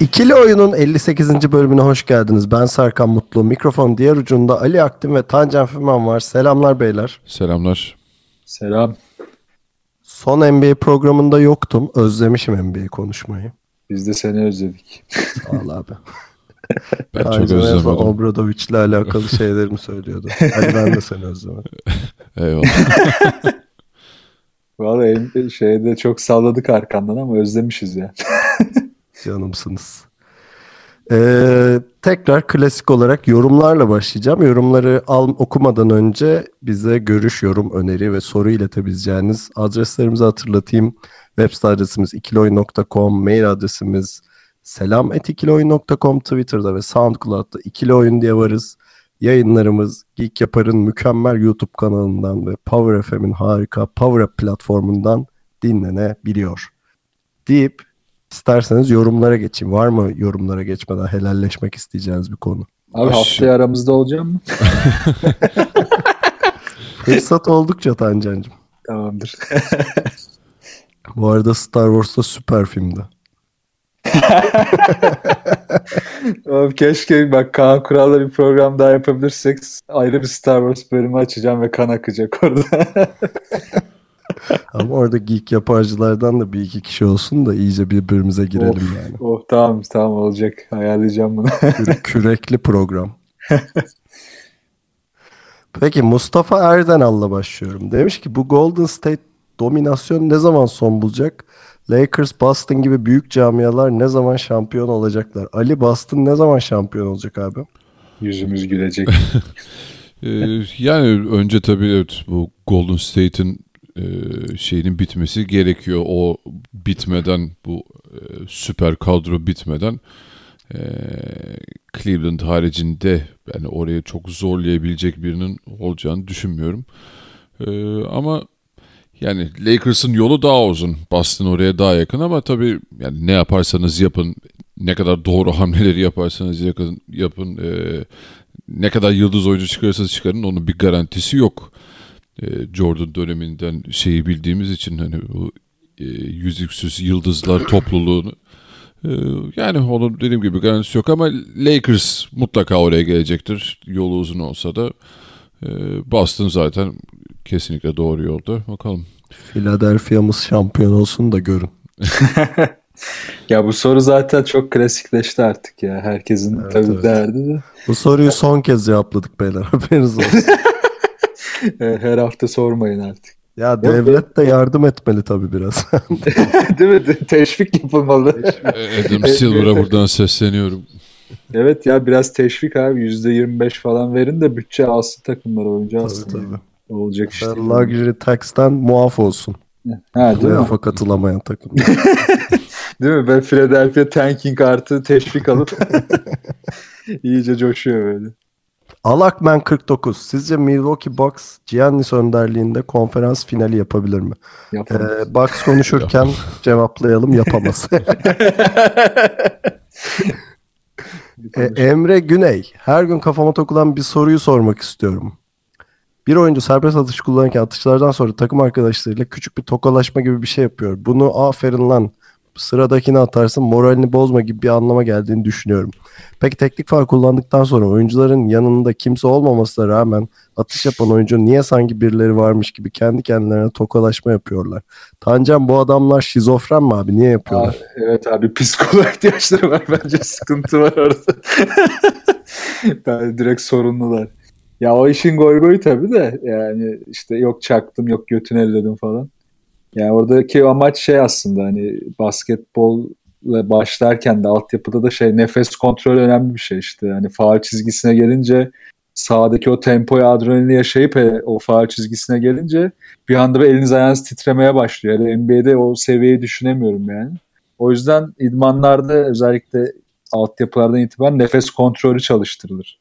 İkili Oyun'un 58. bölümüne hoş geldiniz. Ben Serkan Mutlu. Mikrofon diğer ucunda Ali Aktin ve Tancan Fümen var. Selamlar beyler. Selamlar. Selam. Son NBA programında yoktum. Özlemişim NBA konuşmayı. Biz de seni özledik. Sağ ol abi. Ben çok Tancan son özlemedim. Obradovic'le alakalı şeylerimi söylüyordu. Ali ben de seni özlemedim. Eyvallah. Vallahi en- şeyde çok salladık arkandan ama özlemişiz ya. Canımsınız. Ee, tekrar klasik olarak yorumlarla başlayacağım. Yorumları al, okumadan önce bize görüş, yorum, öneri ve soru iletebileceğiniz adreslerimizi hatırlatayım. Web site adresimiz ikiloyun.com, mail adresimiz selam.ikiloyun.com, Twitter'da ve SoundCloud'da ikili oyun diye varız. Yayınlarımız Geek Yapar'ın mükemmel YouTube kanalından ve Power FM'in harika Power Up platformundan dinlenebiliyor. Deyip İsterseniz yorumlara geçeyim. Var mı yorumlara geçmeden helalleşmek isteyeceğiniz bir konu? Abi Aş- haftaya aramızda olacağım mı? Fırsat oldukça Tancancığım. Tamamdır. Bu arada Star Wars'ta süper filmdi. Oğlum keşke bak Kaan Kural'la bir program daha yapabilirsek ayrı bir Star Wars bölümü açacağım ve kan akacak orada. Ama orada geek yaparcılardan da bir iki kişi olsun da iyice birbirimize girelim Of. yani. oh tamam tamam olacak. Ayarlayacağım bunu. Kü- kürekli program. Peki Mustafa Erdenal'la başlıyorum. Demiş ki bu Golden State dominasyon ne zaman son bulacak? Lakers, Boston gibi büyük camialar ne zaman şampiyon olacaklar? Ali Boston ne zaman şampiyon olacak abi? Yüzümüz gülecek. Ee, yani önce tabii evet bu Golden State'in e, şeyinin bitmesi gerekiyor. O bitmeden bu e, süper kadro bitmeden e, Cleveland haricinde yani oraya çok zorlayabilecek birinin olacağını düşünmüyorum. Ama yani Lakers'ın yolu daha uzun. Boston oraya daha yakın ama tabii yani ne yaparsanız yapın, ne kadar doğru hamleleri yaparsanız yakın, yapın, e, ne kadar yıldız oyuncu çıkarırsanız çıkarın onun bir garantisi yok. Jordan döneminden şeyi bildiğimiz için hani bu e, yüzüksüz yıldızlar topluluğunu e, yani onun dediğim gibi garantisi yok ama Lakers mutlaka oraya gelecektir. Yolu uzun olsa da e, Boston zaten kesinlikle doğru yolda. Bakalım. Philadelphia'mız şampiyon olsun da görün. ya bu soru zaten çok klasikleşti artık ya. Herkesin Evet, tabii evet. derdi de. Bu soruyu son kez cevapladık beyler. Haberiniz olsun. Her hafta sormayın artık. Ya devlet de yardım etmeli tabii biraz. Değil mi? Teşvik yapılmalı. Adam Silver'a buradan sesleniyorum. Evet ya biraz teşvik abi. %25 falan verin de bütçe alsın takımlar oyuncu tabii alsın. tabii. Olacak işte. Luxury tax'ten muaf olsun. Ha değil mi? Playoff'a katılamayan takım. Değil mi? Ben Philadelphia tanking artı teşvik alıp iyice coşuyor böyle. Alakman 49. Sizce Milwaukee Bucks Giannis önderliğinde konferans finali yapabilir mi? Ee, Bucks konuşurken cevaplayalım yapamaz. Ee, Emre Güney. Her gün kafama takılan bir soruyu sormak istiyorum. Bir oyuncu serbest atış kullanırken atışlardan sonra takım arkadaşlarıyla küçük bir tokalaşma gibi bir şey yapıyor. Bunu aferin lan sıradakini atarsın moralini bozma gibi bir anlama geldiğini düşünüyorum. Peki teknik faul kullandıktan sonra oyuncuların yanında kimse olmamasına rağmen atış yapan oyuncu niye sanki birileri varmış gibi kendi kendilerine tokalaşma yapıyorlar? Tancan bu adamlar şizofren mi abi? Niye yapıyorlar? Abi, evet abi psikoloğa ihtiyaçları var. Bence sıkıntı var orada. ben direkt sorunlular. Ya o işin goy goy tabii de yani işte yok çaktım yok götünü elledim falan. Yani oradaki amaç şey aslında hani basketbolla başlarken de altyapıda da şey nefes kontrolü önemli bir şey işte. Yani faal çizgisine gelince sahadaki o tempoyu adrenalini yaşayıp e, o faal çizgisine gelince bir anda böyle eliniz ayağınız titremeye başlıyor. Yani NBA'de o seviyeyi düşünemiyorum yani. O yüzden idmanlarda özellikle altyapılardan itibaren nefes kontrolü çalıştırılır.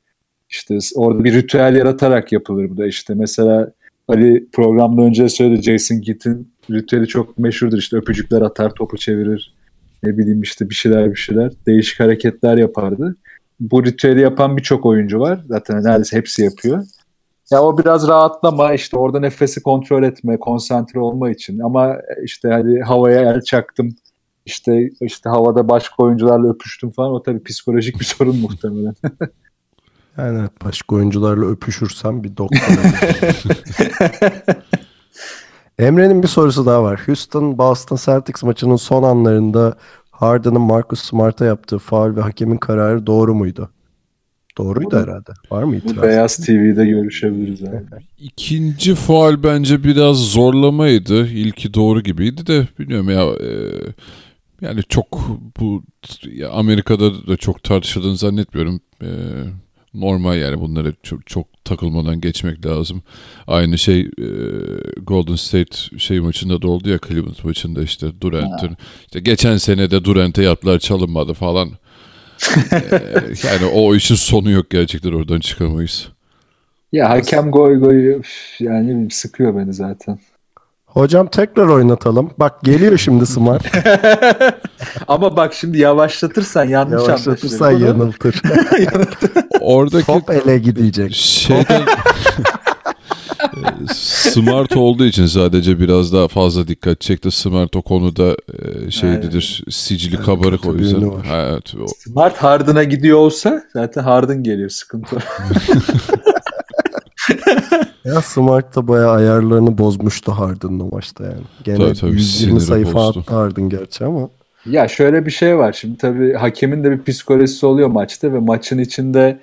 İşte orada bir ritüel yaratarak yapılır bu da işte mesela Ali programda önce söyledi Jason Kidd'in ritüeli çok meşhurdur işte öpücükler atar topu çevirir ne bileyim işte bir şeyler bir şeyler değişik hareketler yapardı. Bu ritüeli yapan birçok oyuncu var zaten neredeyse hepsi yapıyor. Ya o biraz rahatlama işte orada nefesi kontrol etme, konsantre olma için ama işte hadi havaya el çaktım işte işte havada başka oyuncularla öpüştüm falan o tabii psikolojik bir sorun muhtemelen. Yani evet, başka oyuncularla öpüşürsem bir doktor. Emre'nin bir sorusu daha var. Houston Boston Celtics maçının son anlarında Harden'ın Marcus Smart'a yaptığı faul ve hakemin kararı doğru muydu? Doğruydu Doğru. herhalde. Var mı itiraz? Bu Beyaz TV'de görüşebiliriz abi. İkinci faal bence biraz zorlamaydı. İlki doğru gibiydi de bilmiyorum ya e, yani çok bu ya Amerika'da da çok tartışıldığını zannetmiyorum. E, normal yani bunlara çok, çok takılmadan geçmek lazım. Aynı şey e, Golden State şey maçında da oldu ya Cleveland maçında işte Durant'ın işte geçen sene de Durant'e yaptılar çalınmadı falan. E, yani o işin sonu yok gerçekten oradan çıkamayız. Ya hakem goy goy yani sıkıyor beni zaten. Hocam tekrar oynatalım. Bak geliyor şimdi Smart. Ama bak şimdi yavaşlatırsan yanlış Yavaşlatırsan anlaşılır. Yanıltır. Oradaki Top ele gidecek. şeyden smart olduğu için sadece biraz daha fazla dikkat çekti. Smart o konuda e, şeydedir. Sicili Evet, kabarık o yüzden. Evet, o- Smart Harden'a gidiyor olsa zaten Harden geliyor sıkıntı. Ya Smart da bayağı ayarlarını bozmuştu Harden'ın o maçta yani. Gene Tabii, tabii, 120 siniri sayfa bozdu. attı Harden gerçi ama. ya şöyle bir şey var şimdi tabii hakemin de bir psikolojisi oluyor maçta ve maçın içinde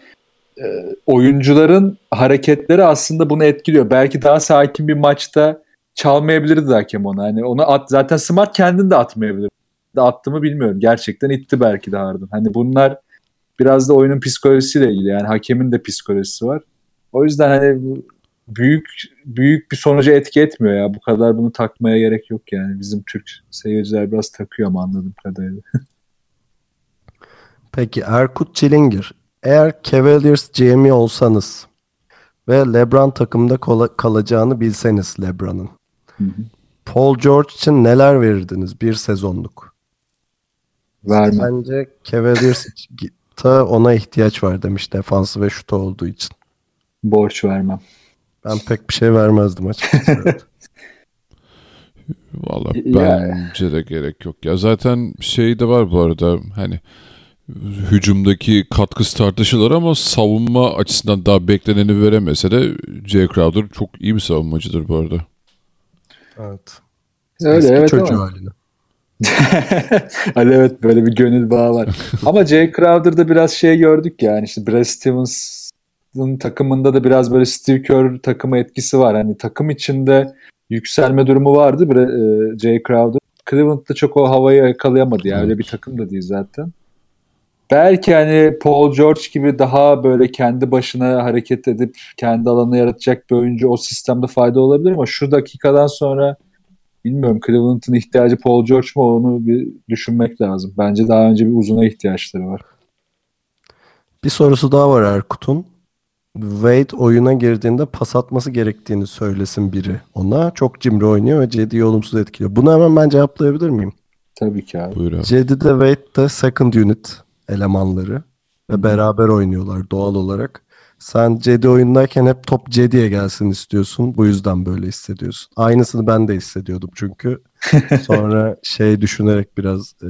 e, oyuncuların hareketleri aslında bunu etkiliyor. Belki daha sakin bir maçta çalmayabilirdi hakem ona. Hani onu at zaten Smart kendini de atmayabilir. De attı mı bilmiyorum. Gerçekten itti belki de Harden. Hani bunlar biraz da oyunun psikolojisiyle ilgili. Yani hakemin de psikolojisi var. O yüzden hani bu büyük büyük bir sonuca etki etmiyor ya. Bu kadar bunu takmaya gerek yok yani. Bizim Türk seyirciler biraz takıyor ama anladığım kadarıyla. Peki Erkut Çilingir. Eğer Cavaliers GM'i olsanız ve LeBron takımda kola- kalacağını bilseniz LeBron'ın. hı. Paul George için neler verirdiniz bir sezonluk? Verme. Bence Cavaliers ta ona ihtiyaç var demiş defansı ve şutu olduğu için. Borç vermem. Ben pek bir şey vermezdim açıkçası. Evet. Valla bence de gerek yok. Ya zaten şey de var bu arada hani hücumdaki katkısı tartışılır ama savunma açısından daha bekleneni veremese de Jay Crowder çok iyi bir savunmacıdır bu arada. evet. Öyle Eski evet çocuğu ama. haline. hani evet böyle bir gönül bağı var. Ama Jay Crowder'da biraz şey gördük yani işte Brad Stevens'ın takımında da biraz böyle Steve Kerr takımı etkisi var. Hani takım içinde yükselme durumu vardı Bra- e, Jay Crowder. Cleveland'da çok o havayı yakalayamadı yani öyle bir takım da değil zaten. Belki hani Paul George gibi daha böyle kendi başına hareket edip kendi alanı yaratacak bir oyuncu o sistemde fayda olabilir ama şu dakikadan sonra bilmiyorum Cleveland'ın ihtiyacı Paul George mu onu bir düşünmek lazım. Bence daha önce bir uzuna ihtiyaçları var. Bir sorusu daha var Erkut'un. Wade oyuna girdiğinde pas atması gerektiğini söylesin biri ona. Çok cimri oynuyor ve Cedi'yi olumsuz etkiliyor. Bunu hemen ben cevaplayabilir miyim? Tabii ki abi. Buyur abi. Cedi de Wade de second unit elemanları ve beraber oynuyorlar doğal olarak. Sen Cedi oyundayken hep top Cedi'ye gelsin istiyorsun. Bu yüzden böyle hissediyorsun. Aynısını ben de hissediyordum çünkü. Sonra şey düşünerek biraz e,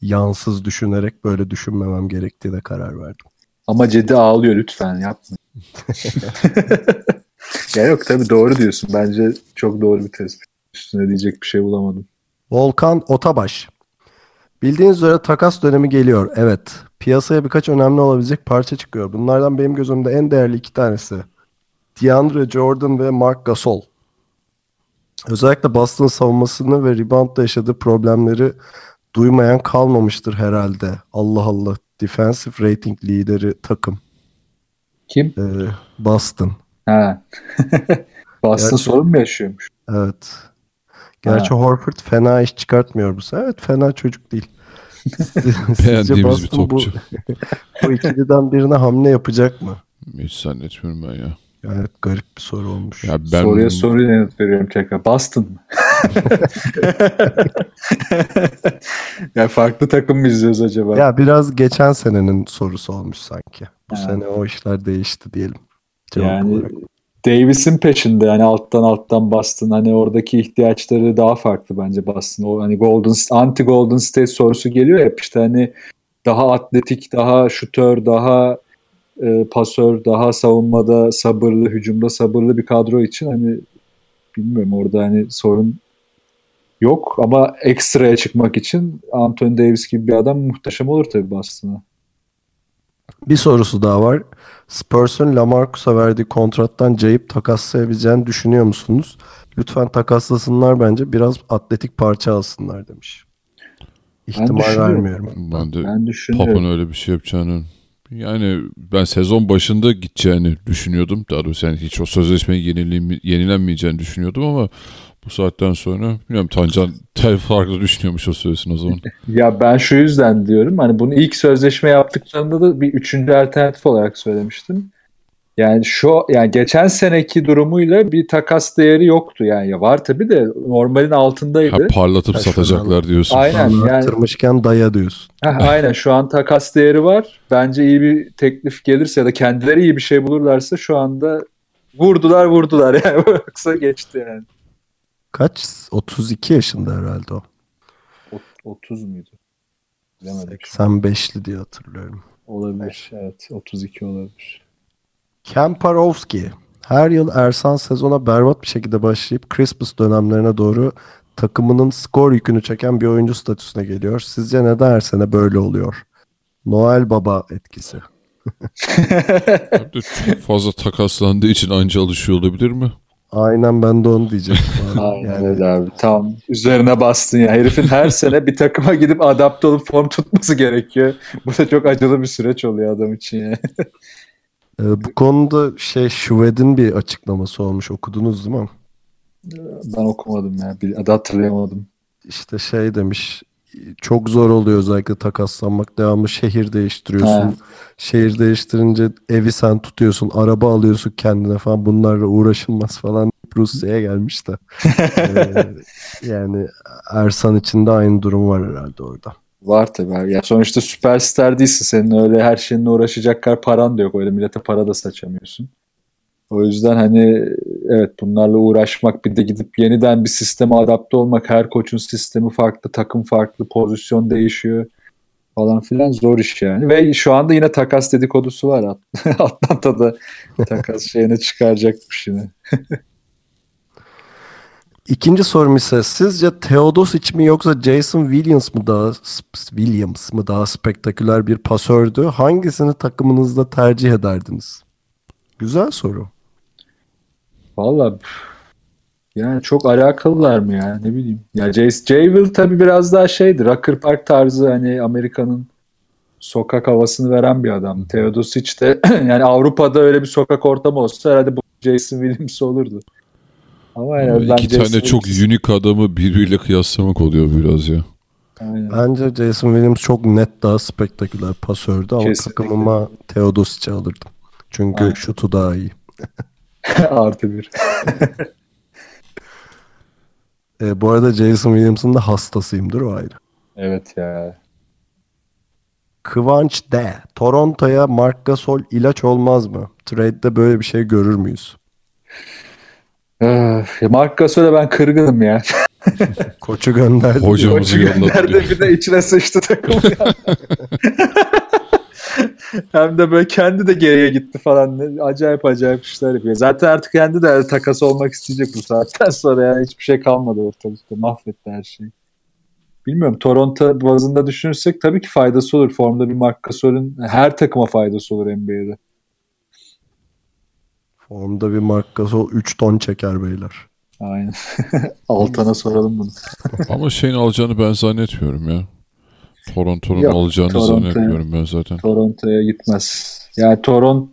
yansız düşünerek böyle düşünmemem gerektiğine karar verdim. Ama Cedi ağlıyor lütfen yapma. ya yok tabii doğru diyorsun. Bence çok doğru bir tespit. Üstüne diyecek bir şey bulamadım. Volkan Otabaş. Bildiğiniz üzere takas dönemi geliyor. Evet. Piyasaya birkaç önemli olabilecek parça çıkıyor. Bunlardan benim gözümde en değerli iki tanesi. DeAndre Jordan ve Mark Gasol. Özellikle Boston savunmasını ve reboundda yaşadığı problemleri duymayan kalmamıştır herhalde. Allah Allah. Defensive rating lideri takım. Kim? Ee, Boston. Ha. Boston Gerçi- sorun mu yaşıyormuş? Evet. Gerçi Horford fena iş çıkartmıyor bu sefer. Evet fena çocuk değil. Sizce Beğendiğimiz bir Boston topçu. Bu, bu ikiliden birine hamle yapacak mı? Hiç zannetmiyorum ben ya. Yani garip bir soru olmuş. Ya ben Soruya soruya yanıt veriyorum tekrar. Boston mı? ya farklı takım mı izliyoruz acaba? Ya biraz geçen senenin sorusu olmuş sanki. Bu Ha. sene o işler değişti diyelim. Yani olarak. Davis'in peşinde yani alttan alttan Boston hani oradaki ihtiyaçları daha farklı bence Boston. O hani Golden anti Golden State sorusu geliyor ya hep işte hani daha atletik, daha şutör, daha e, pasör, daha savunmada sabırlı, hücumda sabırlı bir kadro için hani bilmiyorum orada hani sorun yok ama ekstraya çıkmak için Anthony Davis gibi bir adam muhteşem olur tabii Boston'a. Bir sorusu daha var. Spurs'un Lamarcus'a verdiği kontrattan cayıp takaslayabileceğini düşünüyor musunuz? Lütfen takaslasınlar bence. Biraz atletik parça alsınlar demiş. İhtimal düşünüyorum. vermiyorum. ben de Ben. Papa'nın öyle bir şey yapacağını yani ben sezon başında gideceğini düşünüyordum. Daha doğrusu yani hiç o sözleşmeyi yenilenmeyeceğini düşünüyordum ama bu saatten sonra bilmiyorum Tancan tel farklı düşünüyormuş o söylesin o zaman. Ya ben şu yüzden diyorum hani bunu ilk sözleşme yaptıklarında da bir üçüncü alternatif olarak söylemiştim. Yani şu yani geçen seneki durumuyla bir takas değeri yoktu yani ya var tabii de normalin altındaydı. Ha, parlatıp Ha, satacaklar diyorsun. Aynen yani Anlattırmışken daya diyorsun. Heh, aynen şu an takas değeri var. Bence iyi bir teklif gelirse ya da kendileri iyi bir şey bulurlarsa şu anda vurdular vurdular yani yoksa geçti yani. Kaç? 32 yaşında herhalde o. Ot- 30 muydu? Bilemedim. 85'li diye hatırlıyorum. Olabilir. Evet 32 olabilir. Kemparowski. Her yıl Ersan sezona berbat bir şekilde başlayıp Christmas dönemlerine doğru takımının skor yükünü çeken bir oyuncu statüsüne geliyor. Sizce neden her sene böyle oluyor? Noel Baba etkisi. Fazla takaslandığı için anca alışıyor olabilir mi? Aynen ben de onu diyecektim. abi. Aynen yani öyle abi. Tam üzerine bastın ya. Herifin her sene bir takıma gidip adapte olup form tutması gerekiyor. Bu da çok acılı bir süreç oluyor adam için ya. e, bu konuda şey Şuved'in bir açıklaması olmuş. Okudunuz değil mi? Ben okumadım ya. Bir adı hatırlayamadım. İşte şey demiş çok zor oluyor özellikle takaslanmak. Devamlı şehir değiştiriyorsun. Ha. Şehir değiştirince evi sen tutuyorsun. Araba alıyorsun kendine falan. Bunlarla uğraşılmaz falan. Rusya'ya gelmiş de. Ee, yani Ersan için de aynı durum var herhalde orada. Var tabii abi. Ya sonuçta süperstar değilsin. Senin öyle her şeyinle uğraşacak kadar paran da yok. Öyle millete para da saçamıyorsun. O yüzden hani evet bunlarla uğraşmak bir de gidip yeniden bir sisteme adapte olmak her koçun sistemi farklı, takım farklı, pozisyon değişiyor falan filan zor iş yani. Ve şu anda yine takas dedikodusu var. At- Atlanta'da takas şeyine çıkaracakmış yine. İkinci sorum ise sizce Theodosic mi yoksa Jason Williams mı daha Williams mı daha spektaküler bir pasördü? Hangisini takımınızda tercih ederdiniz? Güzel soru. Valla yani çok alakalılar mı ya ne bileyim. Ya Jay, Jay Will tabii biraz daha şeydi. Rocker Park tarzı hani Amerika'nın sokak havasını veren bir adam. Theodosic de yani Avrupa'da öyle bir sokak ortamı olsa herhalde bu Jason Williams olurdu. Ama yani ben İki tane Jason çok Williams- unik adamı birbiriyle kıyaslamak oluyor biraz ya. Aynen. Bence Jason Williams çok net daha spektaküler pasördü ama Kesinlikle. takımıma Theodosic'i alırdım. Çünkü Aynen. şutu daha iyi. Artı bir. E, bu arada Jason Williams'ın da hastasıyımdır o ayrı. Evet ya. Kıvanç D. Toronto'ya Marc Gasol ilaç olmaz mı? Trade'de böyle bir şey görür müyüz? Öf, Mark Gasol'e ben kırgınım ya. Koçu gönderdi. Hocamızı Koçu gönderdi bir de içine sıçtı takım ya. Hem de böyle kendi de geriye gitti falan. Ne- Acayip acayip işler yapıyor. Zaten artık kendi de takas olmak isteyecek bu saatten sonra yani hiçbir şey kalmadı ortalıkta. Mahvetti her şeyi. Bilmiyorum Toronto bazında düşünürsek tabii ki faydası olur. Formda bir Mark Gasol'ün her takıma faydası olur NBA'de. Formda bir Marc Gasol 3 ton çeker beyler. Aynen. Altan'a soralım bunu. Ama şeyin alacağını ben zannetmiyorum ya. Toronto'nun Yok, alacağını Toronto'ya- zannetmiyorum ben zaten. Toronto'ya gitmez. Yani Toron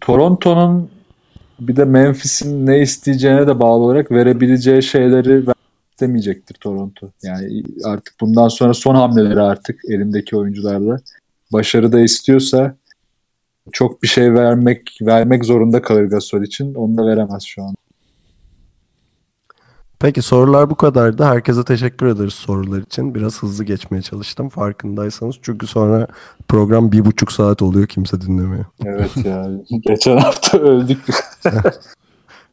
Toronto'nun bir de Memphis'in ne isteyeceğine de bağlı olarak verebileceği şeyleri istemeyecektir Toronto. Yani artık bundan sonra son hamleleri artık elindeki oyuncularla. Başarı da istiyorsa çok bir şey vermek vermek zorunda kalır Gasol için. Onu da veremez şu an. Peki sorular bu kadardı. Herkese teşekkür ederiz sorular için. Biraz hızlı geçmeye çalıştım farkındaysanız. Çünkü sonra program bir buçuk saat oluyor kimse dinlemiyor. Evet ya. Geçen hafta öldük.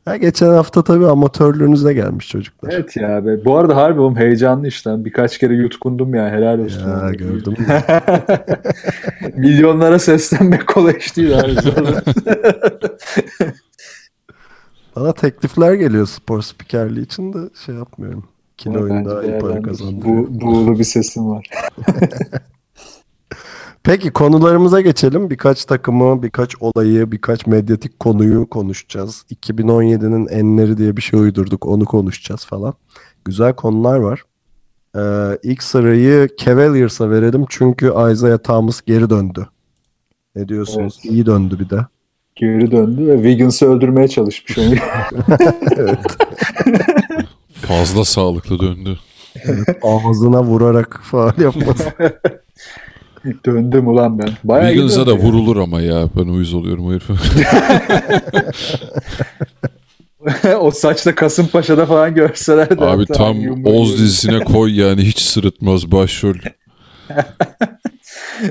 Ha, geçen hafta tabii amatörlüğünüze gelmiş çocuklar. evet ya. Be. Bu arada harbi oğlum heyecanlı işte. Birkaç kere yutkundum ya. Helal olsun. Ya gördüm. Milyonlara seslenmek kolay iş değil abi. Bana teklifler geliyor spor spikerliği için de şey yapmıyorum. Kilo oyunu daha iyi para kazandırıyor. Bu, buğulu bir sesim var. Peki konularımıza geçelim. Birkaç takımı, birkaç olayı, birkaç medyatik konuyu konuşacağız. 2017'nin enleri diye bir şey uydurduk. Onu konuşacağız falan. Güzel konular var. Ee, ilk sırayı Cavaliers'a verelim çünkü Isaiah Thomas geri döndü. Ne diyorsunuz? Evet. İyi döndü bir de. Geri döndü ve Wiggins'i öldürmeye çalışmış onu. Fazla sağlıklı döndü. Ağzına vurarak faal yapması. Döndüm ulan ben. Bayağı Wiggins'a da döndü ya. vurulur ama ya. Ben uyuz oluyorum o herife. o saçla Kasımpaşa'da falan görseler de. Abi tam Oz dizisine koy yani hiç sırıtmaz başrol.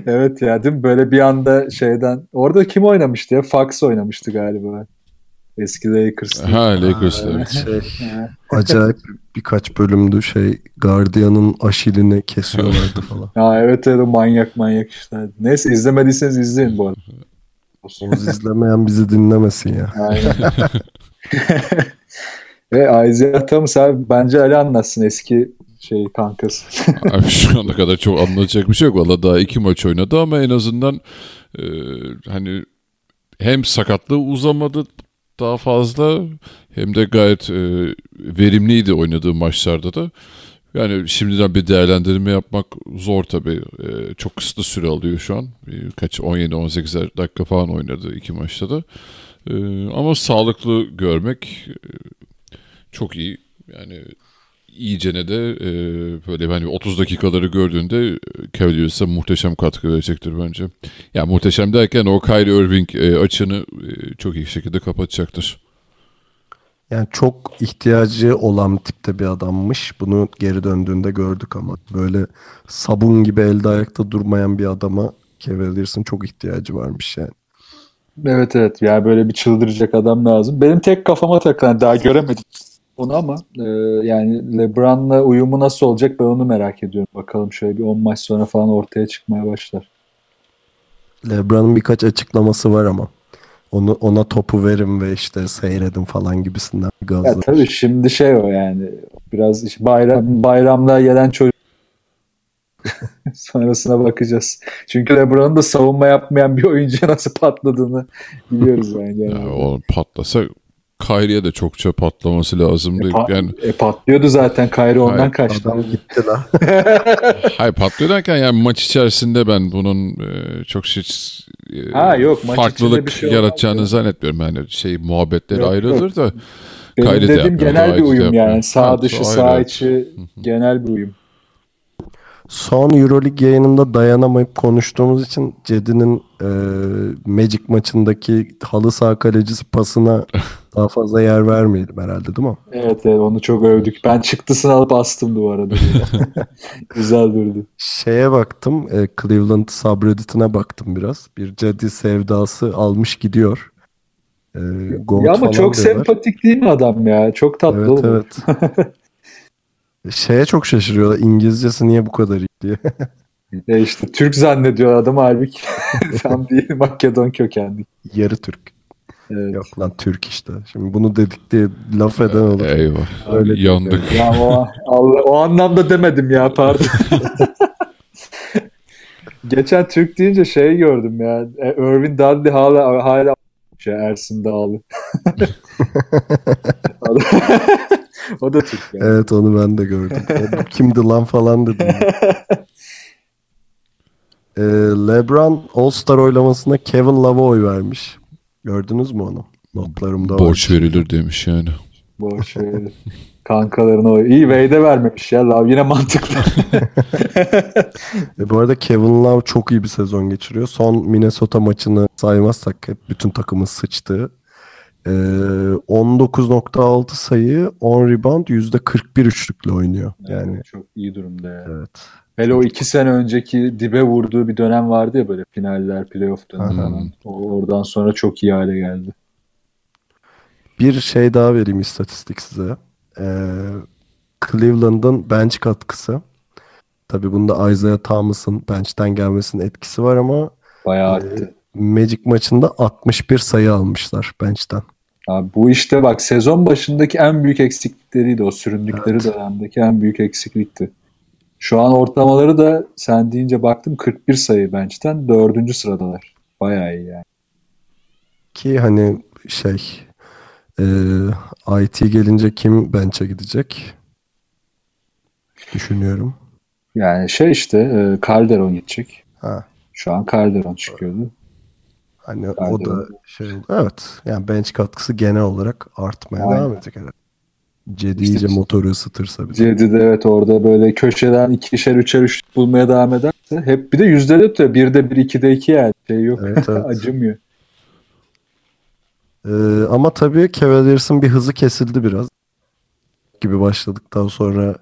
Evet ya değil mi? Böyle bir anda şeyden. Orada kim oynamıştı ya? Fox oynamıştı galiba. Eski Lakers'ta. Ha Lakers evet. şey, acayip birkaç bölümdü şey Guardian'ın aşilini kesiyorlardı falan. Ha evet evet o manyak manyak işler. Neyse izlemediyseniz izleyin bu arada. Oğuz izlemeyen bizi dinlemesin ya. Aynen. Ve Isaiah Thomas abi bence Ali anlatsın eski şey kankası. Abi şu ana kadar çok anlatacak bir şey yok. Valla daha iki maç oynadı ama en azından e, hani hem sakatlığı uzamadı daha fazla hem de gayet e, verimliydi oynadığı maçlarda da. Yani şimdiden bir değerlendirme yapmak zor tabii. E, çok kısıtlı süre alıyor şu an. Bir Kaç 17-18 dakika falan oynadı iki maçta da. E, ama sağlıklı görmek e, çok iyi. Yani iyicene de e, böyle hani 30 dakikaları gördüğünde e, Cavaliers'a muhteşem katkı verecektir bence. Ya muhteşem derken o Kyrie Irving e, açığını e, çok iyi şekilde kapatacaktır. Yani çok ihtiyacı olan tipte bir adammış. Bunu geri döndüğünde gördük ama böyle sabun gibi elde ayakta durmayan bir adama Cavaliers'ın çok ihtiyacı varmış yani. evet evet yani böyle bir çıldıracak adam lazım. Benim tek kafama takılan daha göremedim onu ama e, yani LeBron'la uyumu nasıl olacak ben onu merak ediyorum. Bakalım şöyle bir 10 maç sonra falan ortaya çıkmaya başlar. LeBron'un birkaç açıklaması var ama. Onu ona topu verin ve işte seyredin falan gibisinden bir gazla. Ya tabii şimdi şey o yani biraz işte bayram bayramlığa gelen çocuk sonrasına bakacağız. Çünkü LeBron'un da savunma yapmayan bir oyuncuya nasıl patladığını biliyoruz bence. Yani o patlasa Kyrie'ye de çokça patlaması lazımdı. E, pa- yani e, patlıyordu zaten Kyrie ondan Hayır, kaçtı. Adam gitti la. hayır patlıyor derken yani maç içerisinde ben bunun e, çok şey e, Ha, yok, maç içinde farklılık bir şey olmaz yaratacağını ya. zannetmiyorum. Yani şey muhabbetleri Yok, ayrılır da Benim de dediğim yapmıyor, genel bir de uyum yani. Sağ dışı, sağ içi genel bir uyum. Son Euroleague yayınında dayanamayıp konuştuğumuz için Cedi'nin e, Magic maçındaki halı saha kalecisi pasına daha fazla yer vermeyelim herhalde değil mi? Evet, evet onu çok övdük. Ben çıktısını alıp astım duvara. Güzel durdu. Şeye baktım, e, Cleveland subreddit'ine baktım biraz. Bir Cedi sevdası almış gidiyor. E, Ya ama çok diyorlar. sempatik değil mi adam ya? Çok tatlı Evet oğlum. evet. Şeye çok şaşırıyorlar. İngilizcesi niye bu kadar iyi diye. Ya işte Türk zannediyor adam halbuki. Tam değil Makedon kökenli. Yarı Türk. Evet. Yok lan Türk işte. Şimdi bunu dedik diye laf eden olur. eyvah Öyle yandık. Ya o, Allah, o anlamda demedim ya pardon. Geçen Türk deyince şey gördüm ya. E, Irvin Dudley hala hala şey Ersin Dağlı. O da Türk yani. Evet onu ben de gördüm. O kimdi lan falan dedim. Ee, LeBron All-Star oylamasında Kevin Love'a oy vermiş. Gördünüz mü onu? Notlarımda var. Borç verilir demiş yani. Boş ver. Kankalarına o. İyi Wade'e vermemiş ya. Love yine mantıklı. E, bu arada Kevin Love çok iyi bir sezon geçiriyor. Son Minnesota maçını saymazsak hep bütün takımın sıçtığı. E, 19.6 sayı, 10 rebound, %41 üçlükle oynuyor. Yani çok iyi durumda ya. evet. Hele o iki sene önceki dibe vurduğu bir dönem vardı ya böyle finaller, playoff dönemi Aha. falan. O, oradan sonra çok iyi hale geldi. Bir şey daha vereyim istatistik size. Ee, Cleveland'ın bench katkısı. Tabii bunda Isaiah Thomas'ın bench'ten gelmesinin etkisi var ama Bayağı Ee, arttı. Magic maçında 61 sayı almışlar bench'ten. Abi bu işte bak sezon başındaki en büyük eksiklikleriydi o süründükleri Evet. dönemdeki en büyük eksiklikti. Şu an ortalamaları da sen deyince baktım 41 sayı bench'ten dördüncü sıradalar. Bayağı iyi yani. Ki hani şey e, IT gelince kim bench'e gidecek? Düşünüyorum. Yani şey işte e, Calderon gidecek. Ha. Şu an Calderon çıkıyordu. Hani o Bence da şey oldu. Evet. Yani bench katkısı genel olarak artmaya Aynen. devam edecek herhalde. Cedi İşte- iyice motoru ısıtırsa bir. Cedi de evet orada böyle köşeden ikişer üçer üç bulmaya devam ederse hep bir de yüzde de birde bir ikide iki yani şey yok Evet, evet. acımıyor. Ee, ama tabii Cavaliers'ın bir hızı kesildi biraz. Gibi başladıktan sonra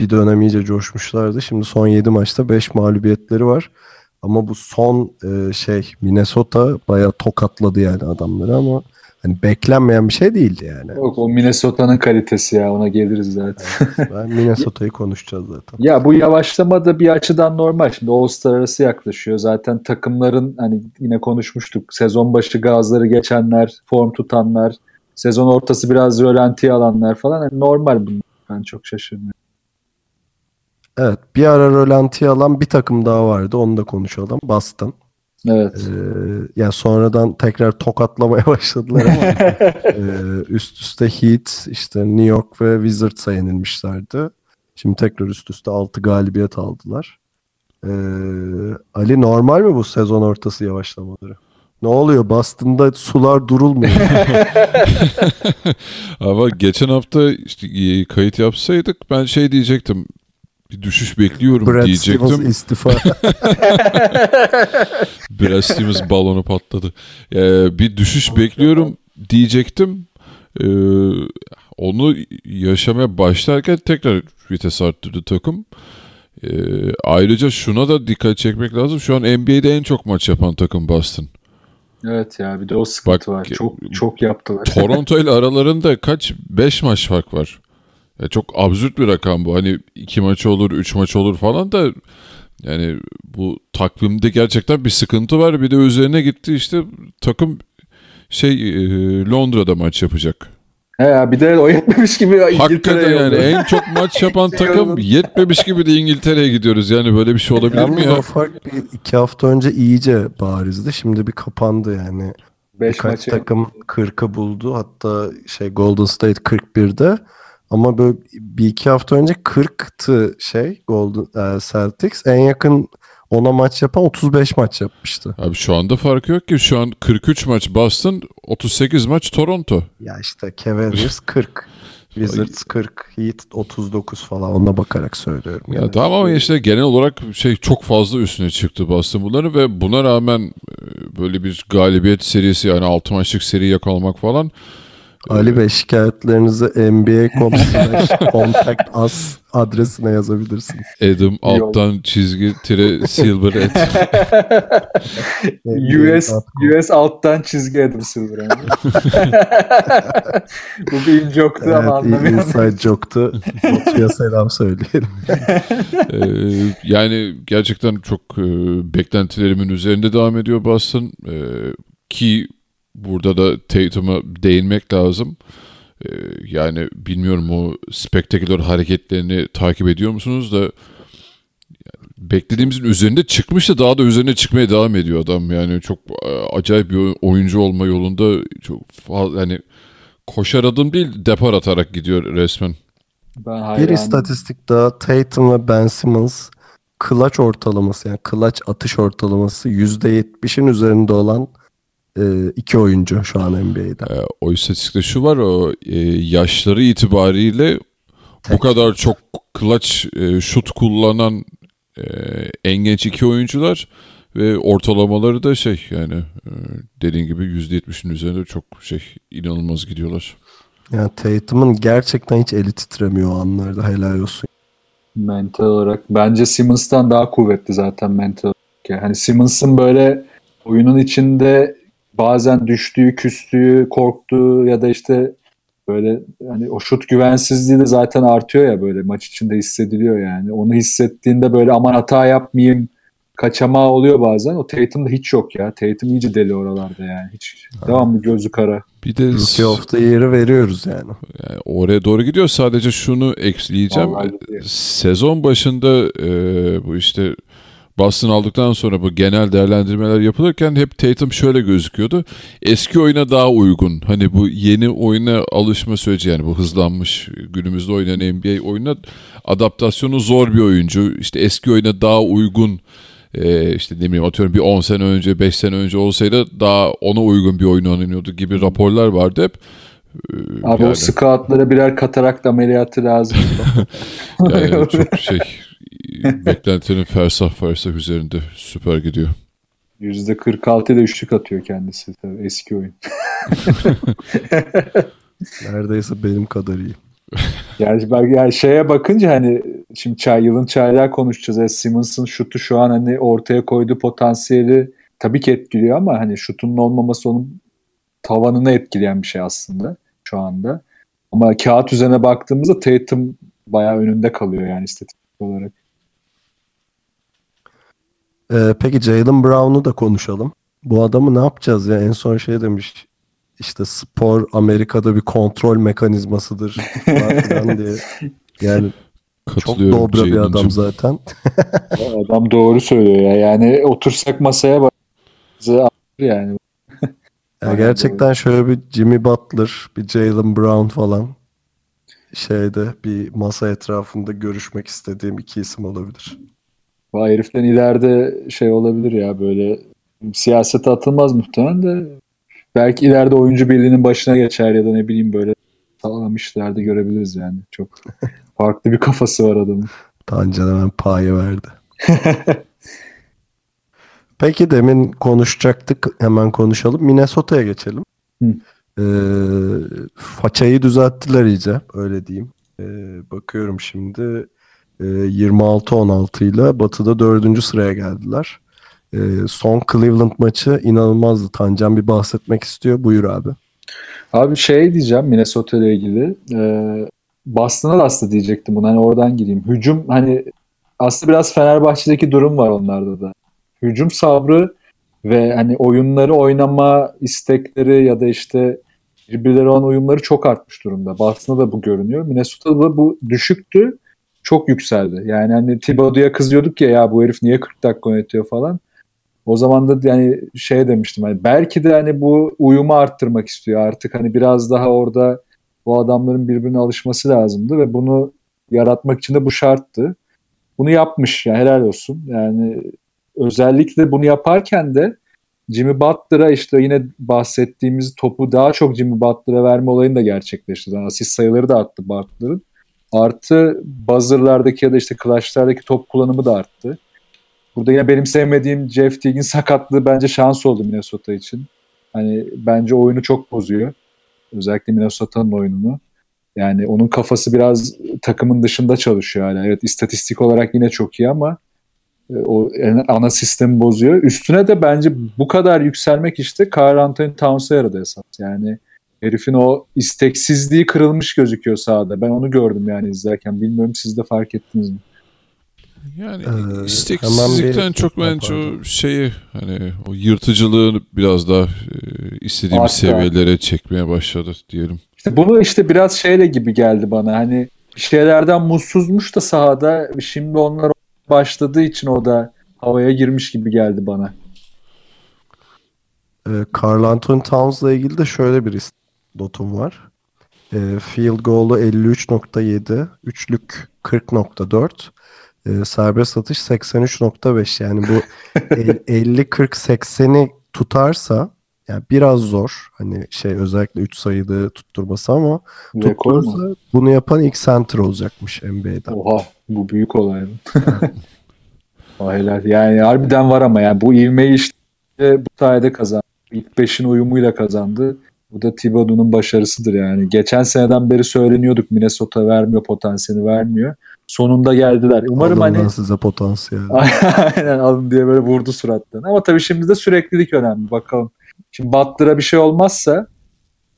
bir dönem iyice coşmuşlardı. Şimdi son 7 maçta 5 mağlubiyetleri var. Ama bu son e, şey Minnesota bayağı tokatladı yani adamları ama hani beklenmeyen bir şey değildi yani. Yok o Minnesota'nın kalitesi ya ona geliriz zaten. Ben Minnesota'yı konuşacağız zaten. Ya bu yavaşlama da bir açıdan normal. Şimdi All-Star arası yaklaşıyor. Zaten takımların hani yine konuşmuştuk. Sezon başı gazları geçenler, form tutanlar, sezon ortası biraz rölantiye alanlar falan. Yani normal bunlar. Ben çok şaşırmıyorum. Evet bir ara rölantiye alan bir takım daha vardı onu da konuşalım. Boston. Evet. Ee, yani sonradan tekrar tokatlamaya başladılar ama e, üst üste Heat, işte New York ve Wizards'a yenilmişlerdi. Şimdi tekrar üst üste 6 galibiyet aldılar. Ee, Ali normal mi bu sezon ortası yavaşlamaları? Ne oluyor? Boston'da sular durulmuyor. Ama geçen hafta işte e, kayıt yapsaydık ben şey diyecektim. Bir düşüş bekliyorum Brad diyecektim. Stevens istifa. Brad Stevens balonu patladı. Ee, bir düşüş bekliyorum diyecektim. Ee, onu yaşamaya başlarken tekrar vites arttırdı takım. Ee, ayrıca şuna da dikkat çekmek lazım. Şu an NBA'de en çok maç yapan takım Boston. Evet ya bir de o sıkıntı Bak, var. Çok çok yaptılar. Toronto ile aralarında kaç? 5 maç fark var. Ya çok absürt bir rakam bu. Hani iki maç olur, üç maç olur falan da yani bu takvimde gerçekten bir sıkıntı var. Bir de üzerine gitti işte takım şey e, Londra'da maç yapacak. He ya bir de o yetmemiş gibi Hakikaten İngiltere'ye yani yolluyor. en çok maç yapan takım yetmemiş gibi de İngiltere'ye gidiyoruz. Yani böyle bir şey olabilir mi Yalnız ya? o fark bir iki hafta önce iyice barizdi. Şimdi bir kapandı yani. Beş Birkaç maçı takım 40'ı buldu. Hatta şey Golden State 41'de. Ama böyle bir iki hafta önce 40'tı şey Golden e, Celtics. En yakın ona maç yapan 35 maç yapmıştı. Abi şu anda farkı yok ki. Şu an 43 maç Boston, 38 maç Toronto. Ya işte Cavaliers 40. Wizards 40. Heat 39 falan. Ona bakarak söylüyorum. Ya tamam ama işte genel olarak şey çok fazla üstüne çıktı Boston bunları ve buna rağmen e, böyle bir galibiyet serisi yani 6 maçlık seri yakalamak falan Ali Bey şikayetlerinizi NBA.com contact us adresine yazabilirsiniz. Adam alttan çizgi tire silver et. US US alttan çizgi Adam Silver. yani. Bu bir in joke'tu ama Evet, anlamıyorum. inside joke'tu. Batu'ya selam söyleyelim. Ee, yani gerçekten çok e, beklentilerimin üzerinde devam ediyor Boston. Ee, ki burada da Tatum'a değinmek lazım. Ee, yani bilmiyorum o spektaküler hareketlerini takip ediyor musunuz da beklediğimizin üzerinde çıkmış da daha da üzerine çıkmaya devam ediyor adam. Yani çok e, acayip bir oyuncu olma yolunda çok fazla yani koşar adım değil depar atarak gidiyor resmen. Ben Bir istatistik daha Tatum ve Ben Simmons clutch ortalaması yani clutch atış ortalaması %70'in üzerinde olan e, iki oyuncu şu an NBA'de. Ee, o istatistikte şu var o e, yaşları itibariyle bu kadar çok clutch e, şut kullanan e, en genç iki oyuncular ve ortalamaları da şey yani e, dediğin gibi %70'in üzerinde çok şey inanılmaz gidiyorlar. Yani Tatum'un gerçekten hiç eli titremiyor o anlarda helal olsun. Mental olarak. Bence Simmons'tan daha kuvvetli zaten mental olarak. Yani hani Simmons'ın böyle oyunun içinde bazen düştüğü, küstüğü, korktuğu ya da işte böyle hani o şut güvensizliği de zaten artıyor ya böyle maç içinde hissediliyor yani. Onu hissettiğinde böyle aman hata yapmayayım kaçamağı oluyor bazen. O Tatum'da hiç yok ya. Tatum iyice deli oralarda yani. Hiç devamlı gözü kara. Bir de Rookie of the Year'ı veriyoruz yani. yani oraya doğru gidiyor. Sadece şunu ekleyeceğim. Vallahi. Sezon başında e, bu işte Boston aldıktan sonra bu genel değerlendirmeler yapılırken hep Tatum şöyle gözüküyordu. Eski oyuna daha uygun. Hani bu yeni oyuna alışma süreci yani bu hızlanmış günümüzde oynanan NBA oyununa adaptasyonu zor bir oyuncu. İşte eski oyuna daha uygun e, işte ne bileyim atıyorum bir 10 sene önce 5 sene önce olsaydı daha ona uygun bir oyun oynanıyordu gibi raporlar vardı hep. E, Abi yani- o scoutlara birer katarak ameliyatı lazım. Yani çok şey beklentilerin fersah fersah üzerinde süper gidiyor. %46 ile üçlük atıyor kendisi tabii eski oyun. Neredeyse benim kadar iyi. Yani, ben, yani şeye bakınca hani şimdi çay, yılın çaylar konuşacağız. Yani Simmons'ın şutu şu an hani ortaya koyduğu potansiyeli tabii ki etkiliyor ama hani şutunun olmaması onun tavanını etkileyen bir şey aslında şu anda. Ama kağıt üzerine baktığımızda Tatum bayağı önünde kalıyor yani istatistik olarak. Ee, peki Jalen Brown'u da konuşalım. Bu adamı ne yapacağız ya? En son şey demiş. İşte spor Amerika'da bir kontrol mekanizmasıdır falan diye. Yani çok dobra bir adam zaten. Adam doğru söylüyor ya. Yani otursak masaya bak yani. Ya gerçekten şöyle bir Jimmy Butler, bir Jalen Brown falan şeyde bir masa etrafında görüşmek istediğim iki isim olabilir. Bu heriften ileride şey olabilir ya böyle siyasete atılmaz muhtemelen de belki ileride oyuncu birliğinin başına geçer ya da ne bileyim böyle sağlam işlerde görebiliriz yani. Çok farklı bir kafası var adamın. Tancan hemen payı verdi. Peki demin konuşacaktık. Hemen konuşalım. Minnesota'ya geçelim. Hı. Ee, façayı düzelttiler iyice. Öyle diyeyim. Ee, bakıyorum şimdi. Ee, 26-16 ile Batı'da dördüncü sıraya geldiler. Ee, son Cleveland maçı inanılmazdı. Tancan bir bahsetmek istiyor. Buyur abi. Abi şey diyeceğim Minnesota ile ilgili. Ee, Boston'a da aslında diyecektim bunu. Hani oradan gireyim. Hücum hani aslında biraz Fenerbahçe'deki durum var onlarda da. Hücum sabrı ve hani oyunları oynama istekleri ya da işte birbirleri olan uyumları çok artmış durumda. Boston'da da bu görünüyor. Minnesota'da da bu düşüktü. Çok yükseldi. Yani hani Thibodeau'ya kızıyorduk ya ya bu herif niye 40 dakika yönetiyor falan. O zaman da yani şey demiştim hani belki de hani bu uyumu arttırmak istiyor artık hani biraz daha orada bu adamların birbirine alışması lazımdı ve bunu yaratmak için de bu şarttı. Bunu yapmış yani helal olsun. Yani özellikle bunu yaparken de Jimmy Butler'a işte yine bahsettiğimiz topu daha çok Jimmy Butler'a verme olayını da gerçekleşti. Yani asist sayıları da arttı Butler'ın. Artı buzzer'lardaki ya da işte clutch'lardaki top kullanımı da arttı. Burada yine benim sevmediğim Jeff Teague'in sakatlığı bence şans oldu Minnesota için. Hani bence oyunu çok bozuyor. Özellikle Minnesota'nın oyununu. Yani onun kafası biraz takımın dışında çalışıyor hala. Evet istatistik olarak yine çok iyi ama o en- ana sistemi bozuyor. Üstüne de bence bu kadar yükselmek işte Carl Anthony Towns'a yaradı esas. Yani herifin o isteksizliği kırılmış gözüküyor sahada. Ben onu gördüm yani izlerken. Bilmiyorum siz de fark ettiniz mi? Yani Ee, isteksizlikten bir- çok bence o şeyi hani o yırtıcılığı biraz daha e, istediğimiz Hatta- seviyelere çekmeye başladı diyelim. İşte bunu işte biraz şeyle gibi geldi bana. Hani bir şeylerden mutsuzmuş da sahada şimdi onlar başladığı için o da havaya girmiş gibi geldi bana. Ee, Carl Anthony Towns'la ilgili de şöyle bir notum var. Ee, field goal'u 53.7, üçlük 40.4, e, serbest atış 83.5 yani bu el- 50-40-80'i tutarsa Yani biraz zor. Hani şey özellikle 3 sayıda tutturması ama Rekor mu? tutturursa bunu yapan ilk center olacakmış NBA'den. Oha bu büyük olay. Vay helal. Yani harbiden var ama yani bu ivmeyi işte bu sayede kazandı. İlk beşin uyumuyla kazandı. Bu da Thibodeau'nun başarısıdır yani. Geçen seneden beri söyleniyorduk Minnesota vermiyor potansiyeli vermiyor. Sonunda geldiler. Umarım Alın hani size potansiyel. Aynen alın diye böyle vurdu suratlarına. Ama tabii şimdi de süreklilik önemli. Bakalım. Şimdi Butler'a bir şey olmazsa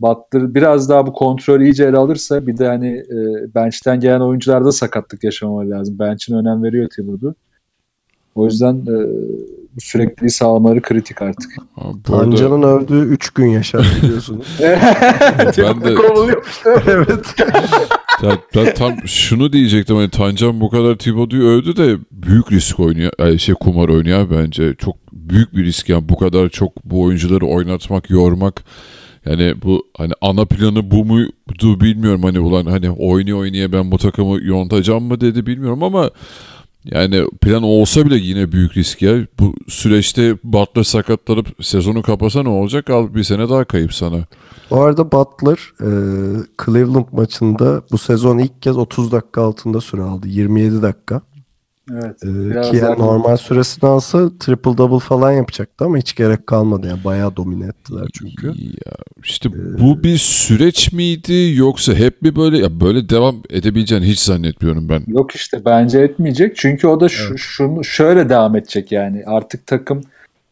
Butler biraz daha bu kontrolü iyice ele alırsa bir de hani e, bench'ten gelen oyuncularda sakatlık yaşamaları lazım. Bench'in önem veriyor Thibodeau. O yüzden e, bu sürekliliği sağlamaları kritik artık. Abi bu arada Tanca'nın öldüğü 3 gün yaşar biliyorsunuz. ben de evet. Ya ben tam şunu diyecektim hani Tancan bu kadar Thibodeau'yu övdü de büyük risk oynuyor. Şey kumar oynuyor bence. Çok büyük bir risk yani bu kadar çok bu oyuncuları oynatmak, yormak. Yani bu hani ana planı bu muydu bilmiyorum hani ulan hani oynaya oynaya ben bu takımı yontacağım mı dedi bilmiyorum ama yani plan olsa bile yine büyük risk ya. Bu süreçte Butler sakatlanıp sezonu kapasa ne olacak? Al bir sene daha kayıp sana. Bu arada Butler e, Cleveland maçında bu sezon ilk kez 30 dakika altında süre aldı. 27 dakika. Evet. E, Biraz ki yani normal süresini alsa triple double falan yapacaktı ama hiç gerek kalmadı. Yani bayağı domine ettiler çünkü. Ya işte bu bir süreç miydi yoksa hep mi böyle ya böyle devam edebileceğini hiç zannetmiyorum ben. Yok işte bence etmeyecek. Çünkü o da şu, şunu şöyle devam edecek yani. Artık takım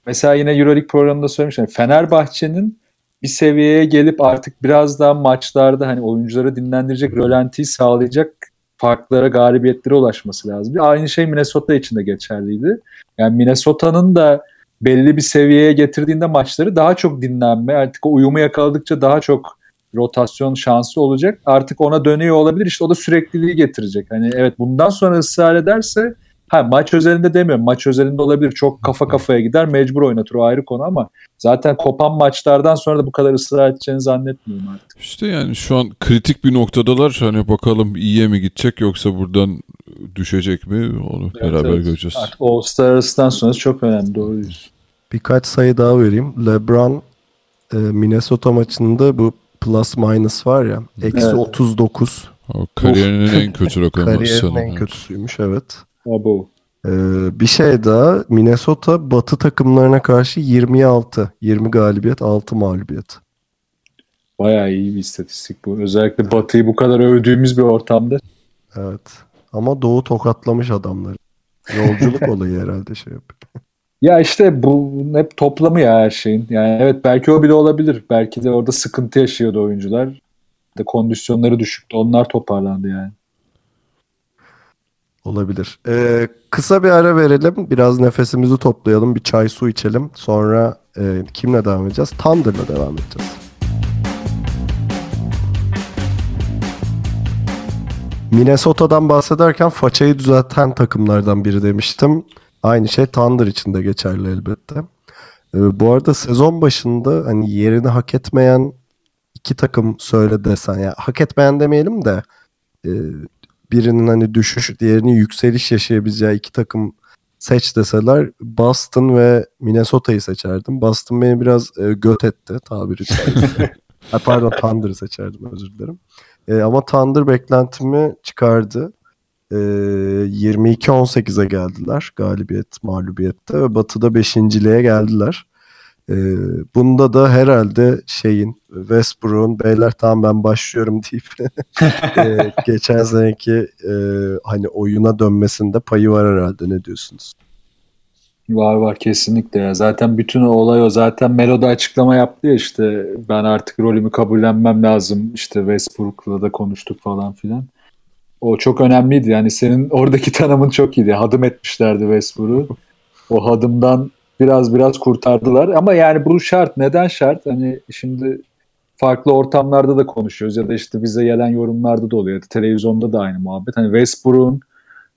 mesela yine EuroLeague programında söylemiştim. Fenerbahçe'nin bir seviyeye gelip artık biraz daha maçlarda hani oyuncuları dinlendirecek, rölantiyi sağlayacak farklara, galibiyetlere ulaşması lazım. Aynı şey Minnesota için de geçerliydi. Yani Minnesota'nın da belli bir seviyeye getirdiğinde maçları daha çok dinlenme, artık o uyumu yakaladıkça daha çok rotasyon şansı olacak. Artık ona dönüyor olabilir. İşte o da sürekliliği getirecek. Hani evet bundan sonra ısrar ederse ha maç özelinde demiyorum. Maç özelinde olabilir. Çok kafa kafaya gider. Mecbur oynatır o ayrı konu ama zaten kopan maçlardan sonra da bu kadar ısrar edeceğini zannetmiyorum artık. İşte yani şu an kritik bir noktadalar. Hani bakalım iyiye mi gidecek yoksa buradan düşecek mi? Onu beraber evet. göreceğiz. Artık All-Star arasından sonrası çok önemli. Doğru. Birkaç sayı daha vereyim. LeBron e, Minnesota maçında bu plus minus var ya. Eksi Evet. 39. O kariyerinin en kötü rakamı Kariyerin sanırım. en kötüsüymüş evet. Abo. Ee, bir şey daha Minnesota batı takımlarına karşı 26. 20 galibiyet 6 mağlubiyet. Bayağı iyi bir istatistik bu. Özellikle Batı'yı bu kadar övdüğümüz bir ortamda. Evet. Ama Doğu tokatlamış adamları. Yolculuk olayı herhalde şey yapıyor. Ya işte bu hep toplamı ya her şeyin. Yani evet belki o bile olabilir. Belki de orada sıkıntı yaşıyordu oyuncular. De kondisyonları düşüktü. Onlar toparlandı yani. Olabilir. Ee, kısa bir ara verelim. Biraz nefesimizi toplayalım. Bir çay su içelim. Sonra e, kimle devam edeceğiz? Thunder'la devam edeceğiz. Minnesota'dan bahsederken façayı düzelten takımlardan biri demiştim. Aynı şey Thunder için de geçerli elbette. Ee, bu arada sezon başında hani yerini hak etmeyen iki takım söyle desen ya hak etmeyen demeyelim de e, birinin hani düşüş diğerinin yükseliş yaşayabileceği iki takım seç deseler Boston ve Minnesota'yı seçerdim. Boston beni biraz e, göt etti tabiri caizse. Ha, pardon Thunder'ı seçerdim özür dilerim. E, ama Thunder beklentimi çıkardı. E, 22-18'e geldiler galibiyet mağlubiyette ve Batı'da 5.liğe geldiler. E, bunda da herhalde şeyin Westbrook'un beyler tamam ben başlıyorum deyip e, geçen seneki e, hani oyuna dönmesinde payı var herhalde ne diyorsunuz? Var var kesinlikle ya. Zaten bütün o olay o. Zaten Melo'da açıklama yaptı ya işte ben artık rolümü kabullenmem lazım. İşte Westbrook'la da konuştuk falan filan. O çok önemliydi. Yani senin oradaki tanımın çok iyiydi. Hadım etmişlerdi Westbrook'u. O hadımdan biraz biraz kurtardılar. Ama yani bu şart. Neden şart? Hani şimdi farklı ortamlarda da konuşuyoruz ya da işte bize gelen yorumlarda da oluyor. Televizyonda da aynı muhabbet. Hani Westbrook'un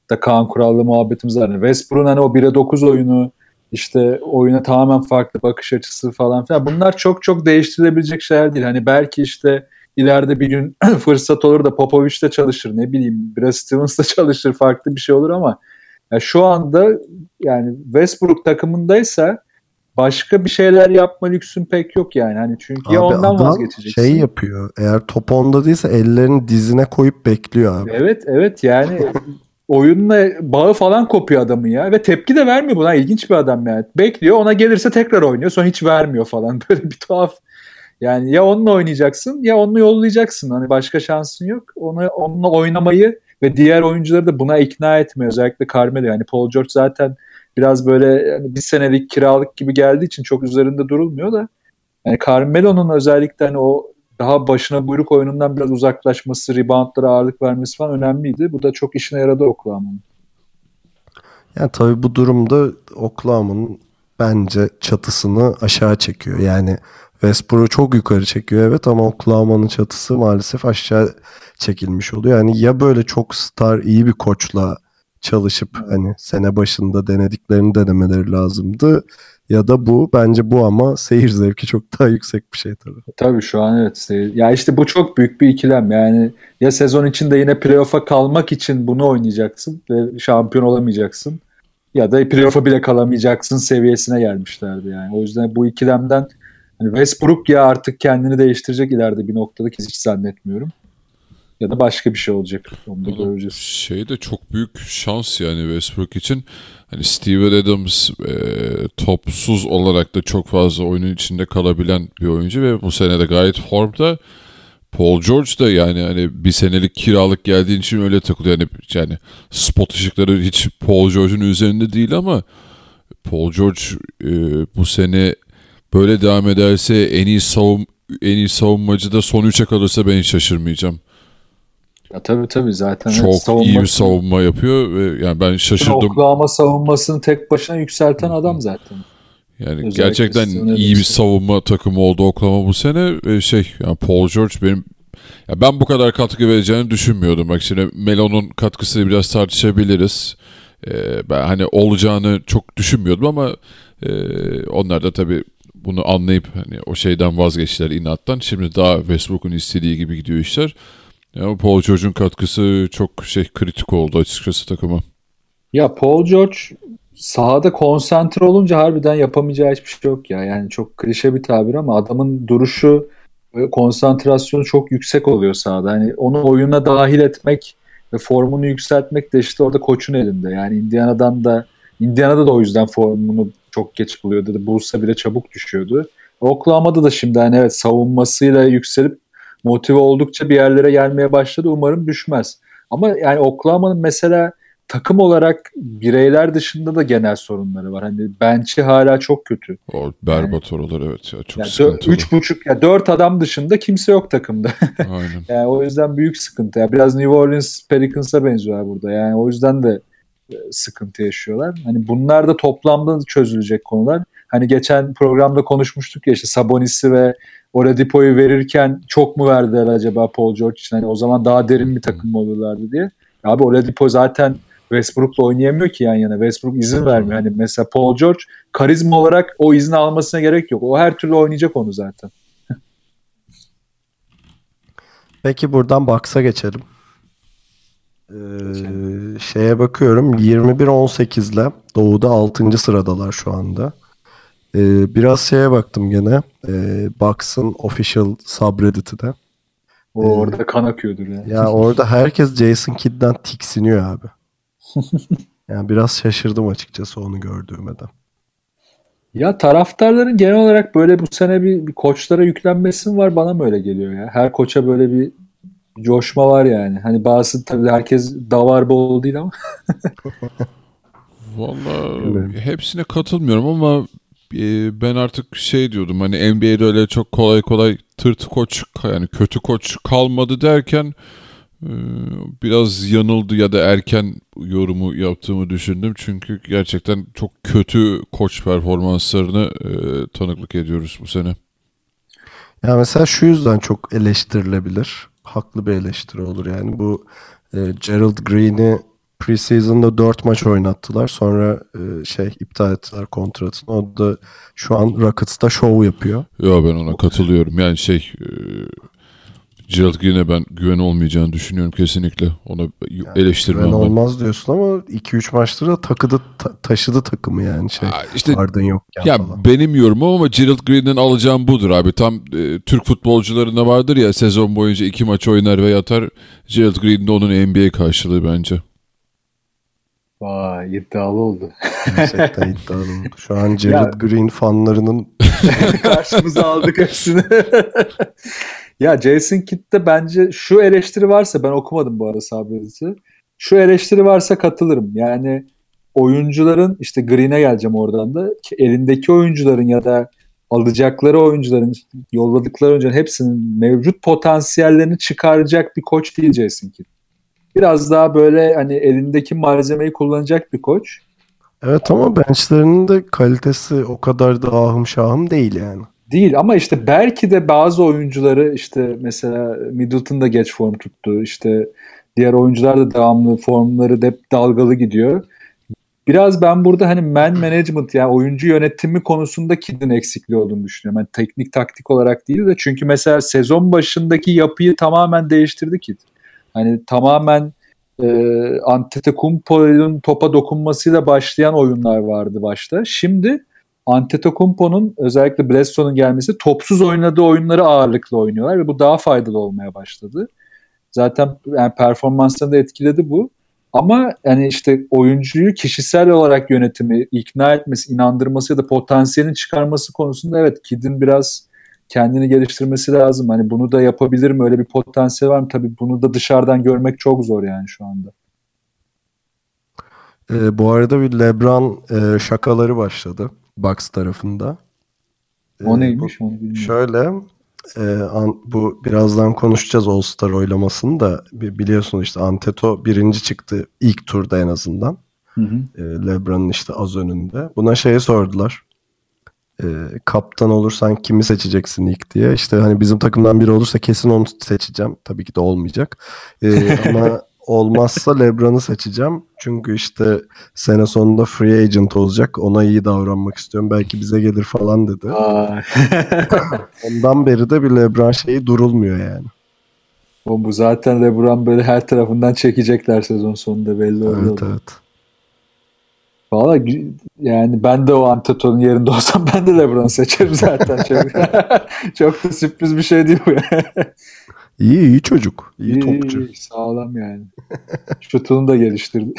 da Kaan Kurallı muhabbetimiz var. Yani Westbrook'un hani o 1'e 9 oyunu işte oyuna tamamen farklı bakış açısı falan filan. Bunlar çok çok değiştirilebilecek şeyler değil. Hani belki işte ileride bir gün fırsat olur da Popovic de çalışır ne bileyim Brad Stevens da çalışır farklı bir şey olur ama ya şu anda yani Westbrook takımındaysa başka bir şeyler yapma lüksün pek yok yani. Hani çünkü Abi ya ondan vazgeçeceksin. Şey yapıyor. Eğer top onda değilse ellerini dizine koyup bekliyor abi. Evet evet yani oyunla bağı falan kopuyor adamın ya ve tepki de vermiyor buna ilginç bir adam yani. Bekliyor ona gelirse tekrar oynuyor sonra hiç vermiyor falan böyle bir tuhaf. Yani ya onunla oynayacaksın ya onunla yollayacaksın. Hani başka şansın yok. Onu onunla oynamayı ve diğer oyuncuları da buna ikna etmiyor. Özellikle Carmelo. Yani Paul George zaten biraz böyle yani bir senelik kiralık gibi geldiği için çok üzerinde durulmuyor da yani Carmelo'nun özellikle hani o daha başına buyruk oyunundan biraz uzaklaşması, reboundlara ağırlık vermesi falan önemliydi. Bu da çok işine yaradı Oklahoma'nın. Yani tabii bu durumda Oklahoma'nın bence çatısını aşağı çekiyor. Yani Westbrook'u çok yukarı çekiyor evet ama Oklahoma'nın çatısı maalesef aşağı çekilmiş oluyor. Yani ya böyle çok star iyi bir koçla çalışıp hani sene başında denediklerini denemeleri lazımdı. Ya da bu bence bu ama seyir zevki çok daha yüksek bir şey tabii. Tabii şu an evet. seyir- Ya işte bu çok büyük bir ikilem. Yani ya sezon içinde yine playoff'a kalmak için bunu oynayacaksın ve şampiyon olamayacaksın. Ya da playoff'a bile kalamayacaksın seviyesine gelmişlerdi yani. O yüzden bu ikilemden hani Westbrook ya artık kendini değiştirecek ileride bir noktada ki hiç zannetmiyorum. Ya da başka bir şey olacak. Onu da göreceğiz. Şey de çok büyük şans yani Westbrook için. Hani Steven Adams e, topsuz olarak da çok fazla oyunun içinde kalabilen bir oyuncu ve bu sene de gayet formda. Paul George da yani hani bir senelik kiralık geldiğin için öyle takılıyor. Yani, yani spot ışıkları hiç Paul George'un üzerinde değil ama Paul George e, bu sene böyle devam ederse en iyi savun en iyi savunmacı da son 3'e kalırsa ben hiç şaşırmayacağım. Ya tabii tabii zaten Çok evet, iyi bir savunma yapıyor ve yani ben şaşırdım. Oklahoma savunmasını tek başına yükselten adam zaten. Yani Özellikle gerçekten iyi bir savunma takımı oldu Oklahoma bu sene ve şey yani Paul George benim ya ben bu kadar katkı vereceğini düşünmüyordum. Bak şimdi Melo'nun katkısını biraz tartışabiliriz. Ee, ben hani olacağını çok düşünmüyordum ama e, onlar da tabii bunu anlayıp hani o şeyden vazgeçtiler inattan. Şimdi daha Westbrook'un istediği gibi gidiyor işler. Ama Paul George'un katkısı çok şey kritik oldu açıkçası takıma. Ya Paul George sahada konsantre olunca harbiden yapamayacağı hiçbir şey yok ya. Yani çok klişe bir tabir ama adamın duruşu konsantrasyonu çok yüksek oluyor sahada. Hani onu oyuna dahil etmek ve formunu yükseltmek de işte orada koçun elinde. Yani Indiana'dan da Indiana'da da o yüzden formunu çok geç buluyordu. Bulsa bile çabuk düşüyordu. Oklahoma'da da şimdi hani evet savunmasıyla yükselip motive oldukça bir yerlere gelmeye başladı. Umarım düşmez. Ama yani Oklahoma'nın mesela takım olarak bireyler dışında da genel sorunları var. Hani bench'i hala çok kötü. O berbat oralar evet ya çok Yani sıkıntılı. üç buçuk ya dört adam dışında kimse yok takımda. Aynen. yani o yüzden büyük sıkıntı. Ya biraz New Orleans Pelicans'a benziyorlar burada. Yani o yüzden de e, sıkıntı yaşıyorlar. Hani bunlar da toplamda çözülecek konular. Hani geçen programda konuşmuştuk ya işte Sabonis'i ve Oladipo'yu verirken çok mu verdiler acaba Paul George için? Hani o zaman daha derin bir takım olurlardı diye. Abi Oladipo zaten Westbrook'la oynayamıyor ki yan yana. Westbrook izin vermiyor. Hani mesela Paul George karizma olarak o izni almasına gerek yok. O her türlü oynayacak onu zaten. Peki buradan Bucks'a geçelim. Ee, şeye bakıyorum 21-18 ile Doğu'da 6. sıradalar şu anda. Ee, biraz şeye baktım gene. Ee, Bucks'ın official subreddit'ine. O Ee, orada kan akıyordur ya. Ya orada herkes Jason Kidd'den tiksiniyor abi. Yani biraz şaşırdım açıkçası onu gördüğüme de. Ya taraftarların genel olarak böyle bu sene bir, bir koçlara yüklenmesi mi var bana mı öyle geliyor ya? Her koça böyle bir coşma var yani. Hani bazı tabii herkes davar bol değil ama. Valla hepsine katılmıyorum ama ben artık şey diyordum hani NBA'de öyle çok kolay kolay tırt koç yani kötü koç kalmadı derken e, biraz yanıldı ya da erken yorumu yaptığımı düşündüm. Çünkü gerçekten çok kötü koç performanslarını e, tanıklık ediyoruz bu sene. Ya mesela şu yüzden çok eleştirilebilir. Haklı bir eleştiri olur yani. Bu e, Gerald Green'i preseason'da 4 maç oynattılar. Sonra e, şey iptal ettiler kontratını. O da şu an Rockets'ta şov yapıyor. Ya ben ona katılıyorum. Yani şey e, Gerald Green'e ben güven olmayacağını düşünüyorum kesinlikle. Ona eleştirmem Ben ben. olmaz diyorsun ama 2-3 maçtır da takıdı, ta- taşıdı takımı yani şey. Aa, işte Ardın yokken ya falan. benim yorumum ama Gerald Green'den alacağım budur abi. Tam e, Türk futbolcularında vardır ya sezon boyunca iki maç oynar ve yatar. Gerald Green de onun NBA karşılığı bence. Vay iddialı oldu. Gerçekten iddialı oldu. Şu an Jared Green fanlarının Karşımıza aldık hepsini. ya Jason Kidd'de bence şu eleştiri varsa ben okumadım bu arada sabredisi. Şu eleştiri varsa katılırım. Yani oyuncuların işte Green'e geleceğim oradan da ki elindeki oyuncuların ya da alacakları oyuncuların yolladıkları oyuncuların hepsinin mevcut potansiyellerini çıkaracak bir koç değil Jason Kidd. Biraz daha böyle hani elindeki malzemeyi kullanacak bir koç. Evet ama benchlerinin de kalitesi o kadar da ahım şahım değil yani. Değil ama işte belki de bazı oyuncuları işte mesela Middleton da geç form tuttu. İşte diğer oyuncular da devamlı formları hep dalgalı gidiyor. Biraz ben burada hani man management yani oyuncu yönetimi konusunda Kidd'in eksikliği olduğunu düşünüyorum. Yani teknik taktik olarak değil de çünkü mesela sezon başındaki yapıyı tamamen değiştirdi Kidd. Hani tamamen e, Antetokounmpo'nun topa dokunmasıyla başlayan oyunlar vardı başta. Şimdi Antetokounmpo'nun özellikle Bledsoe'nun gelmesi topsuz oynadığı oyunları ağırlıklı oynuyorlar ve bu daha faydalı olmaya başladı. Zaten yani performanslarını da etkiledi bu. Ama yani işte oyuncuyu kişisel olarak yönetimi, ikna etmesi, inandırması ya da potansiyelini çıkarması konusunda evet Kid'in biraz kendini geliştirmesi lazım. Hani bunu da yapabilir mi? Öyle bir potansiyel var mı? Tabii bunu da dışarıdan görmek çok zor yani şu anda. Ee, bu arada bir LeBron e, şakaları başladı Bucks tarafında. Ee, O bu- neymiş onu bilmiyorum. Şöyle e, an- bu birazdan konuşacağız All Star oylamasını da Bi- biliyorsun işte Anteto birinci çıktı ilk turda en azından. Hı hı. E, LeBron'un işte az önünde. Buna şeyi sordular. E, kaptan olursan kimi seçeceksin ilk diye. İşte hani bizim takımdan biri olursa kesin onu seçeceğim. Tabii ki de olmayacak. E, ama olmazsa LeBron'u seçeceğim. Çünkü işte sene sonunda free agent olacak. Ona iyi davranmak istiyorum. Belki bize gelir falan dedi. Ondan beri de bir LeBron şeyi durulmuyor yani. O bu zaten LeBron böyle her tarafından çekecekler sezon sonunda belli oldu. Evet evet. Valla yani ben de o Anteto'nun yerinde olsam ben de LeBron seçerim zaten. Çok, çok da sürpriz bir şey değil bu. İyi iyi çocuk. İyi, İyi, topçu. iyi, sağlam yani. Şutunu da geliştirdi.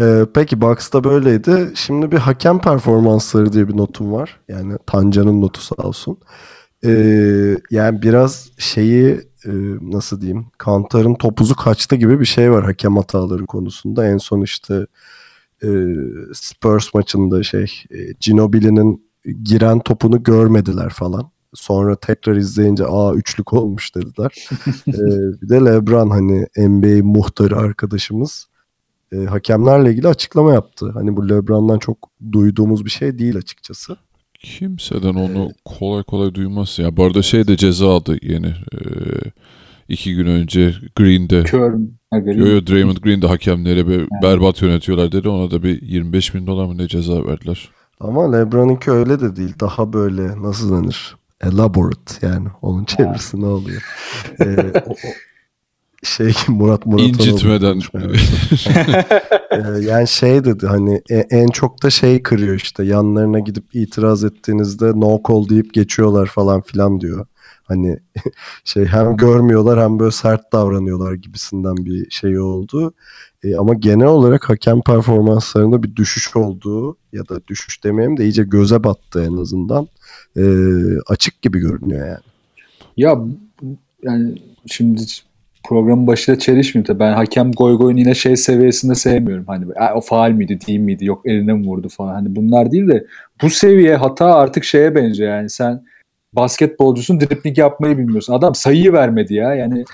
Ee, peki Bucks'ta böyleydi. Şimdi bir hakem performansları diye bir notum var. Yani Tanca'nın notu sağ olsun. Ee, yani biraz şeyi e, nasıl diyeyim Kantar'ın topuzu kaçtı gibi bir şey var hakem hataları konusunda. En son işte e, Spurs maçında şey e, Ginobili'nin giren topunu görmediler falan. Sonra tekrar izleyince aa üçlük olmuş dediler. Ee, bir de LeBron hani NBA muhtarı arkadaşımız e, hakemlerle ilgili açıklama yaptı. Hani bu LeBron'dan çok duyduğumuz bir şey değil açıkçası. Kimseden onu kolay kolay duymaz. Ya bu arada şey de ceza aldı yeni. Ee, iki gün önce Green'de. Kör Yo görüyor yo Draymond Green de hakemlere bir berbat yönetiyorlar dedi. Ona da bir 25 bin dolar mı ne ceza verdiler. Ama LeBron'unki öyle de değil. Daha böyle nasıl denir? Elaborate yani. Onun çevirisi ne oluyor? Ee, o- o- şey Murat Murat İncitmeden. Ee, yani şey dedi hani e- en çok da şey kırıyor işte yanlarına gidip itiraz ettiğinizde no call deyip geçiyorlar falan filan diyor. Hani şey hem görmüyorlar hem böyle sert davranıyorlar gibisinden bir şey oldu. E, ama genel olarak hakem performanslarında bir düşüş olduğu ya da düşüş demeyeyim de iyice göze battı en azından. E, açık gibi görünüyor yani. Ya yani şimdi programın başıyla çelişmeyeyim tabii. Ben hakem goy goyunu yine şey seviyesinde sevmiyorum. Hani "Aa, o faal miydi değil miydi yok eline mi vurdu falan. Hani bunlar değil de bu seviye hata artık şeye benziyor yani sen basketbolcusun dripling yapmayı bilmiyorsun. Adam sayıyı vermedi ya. Yani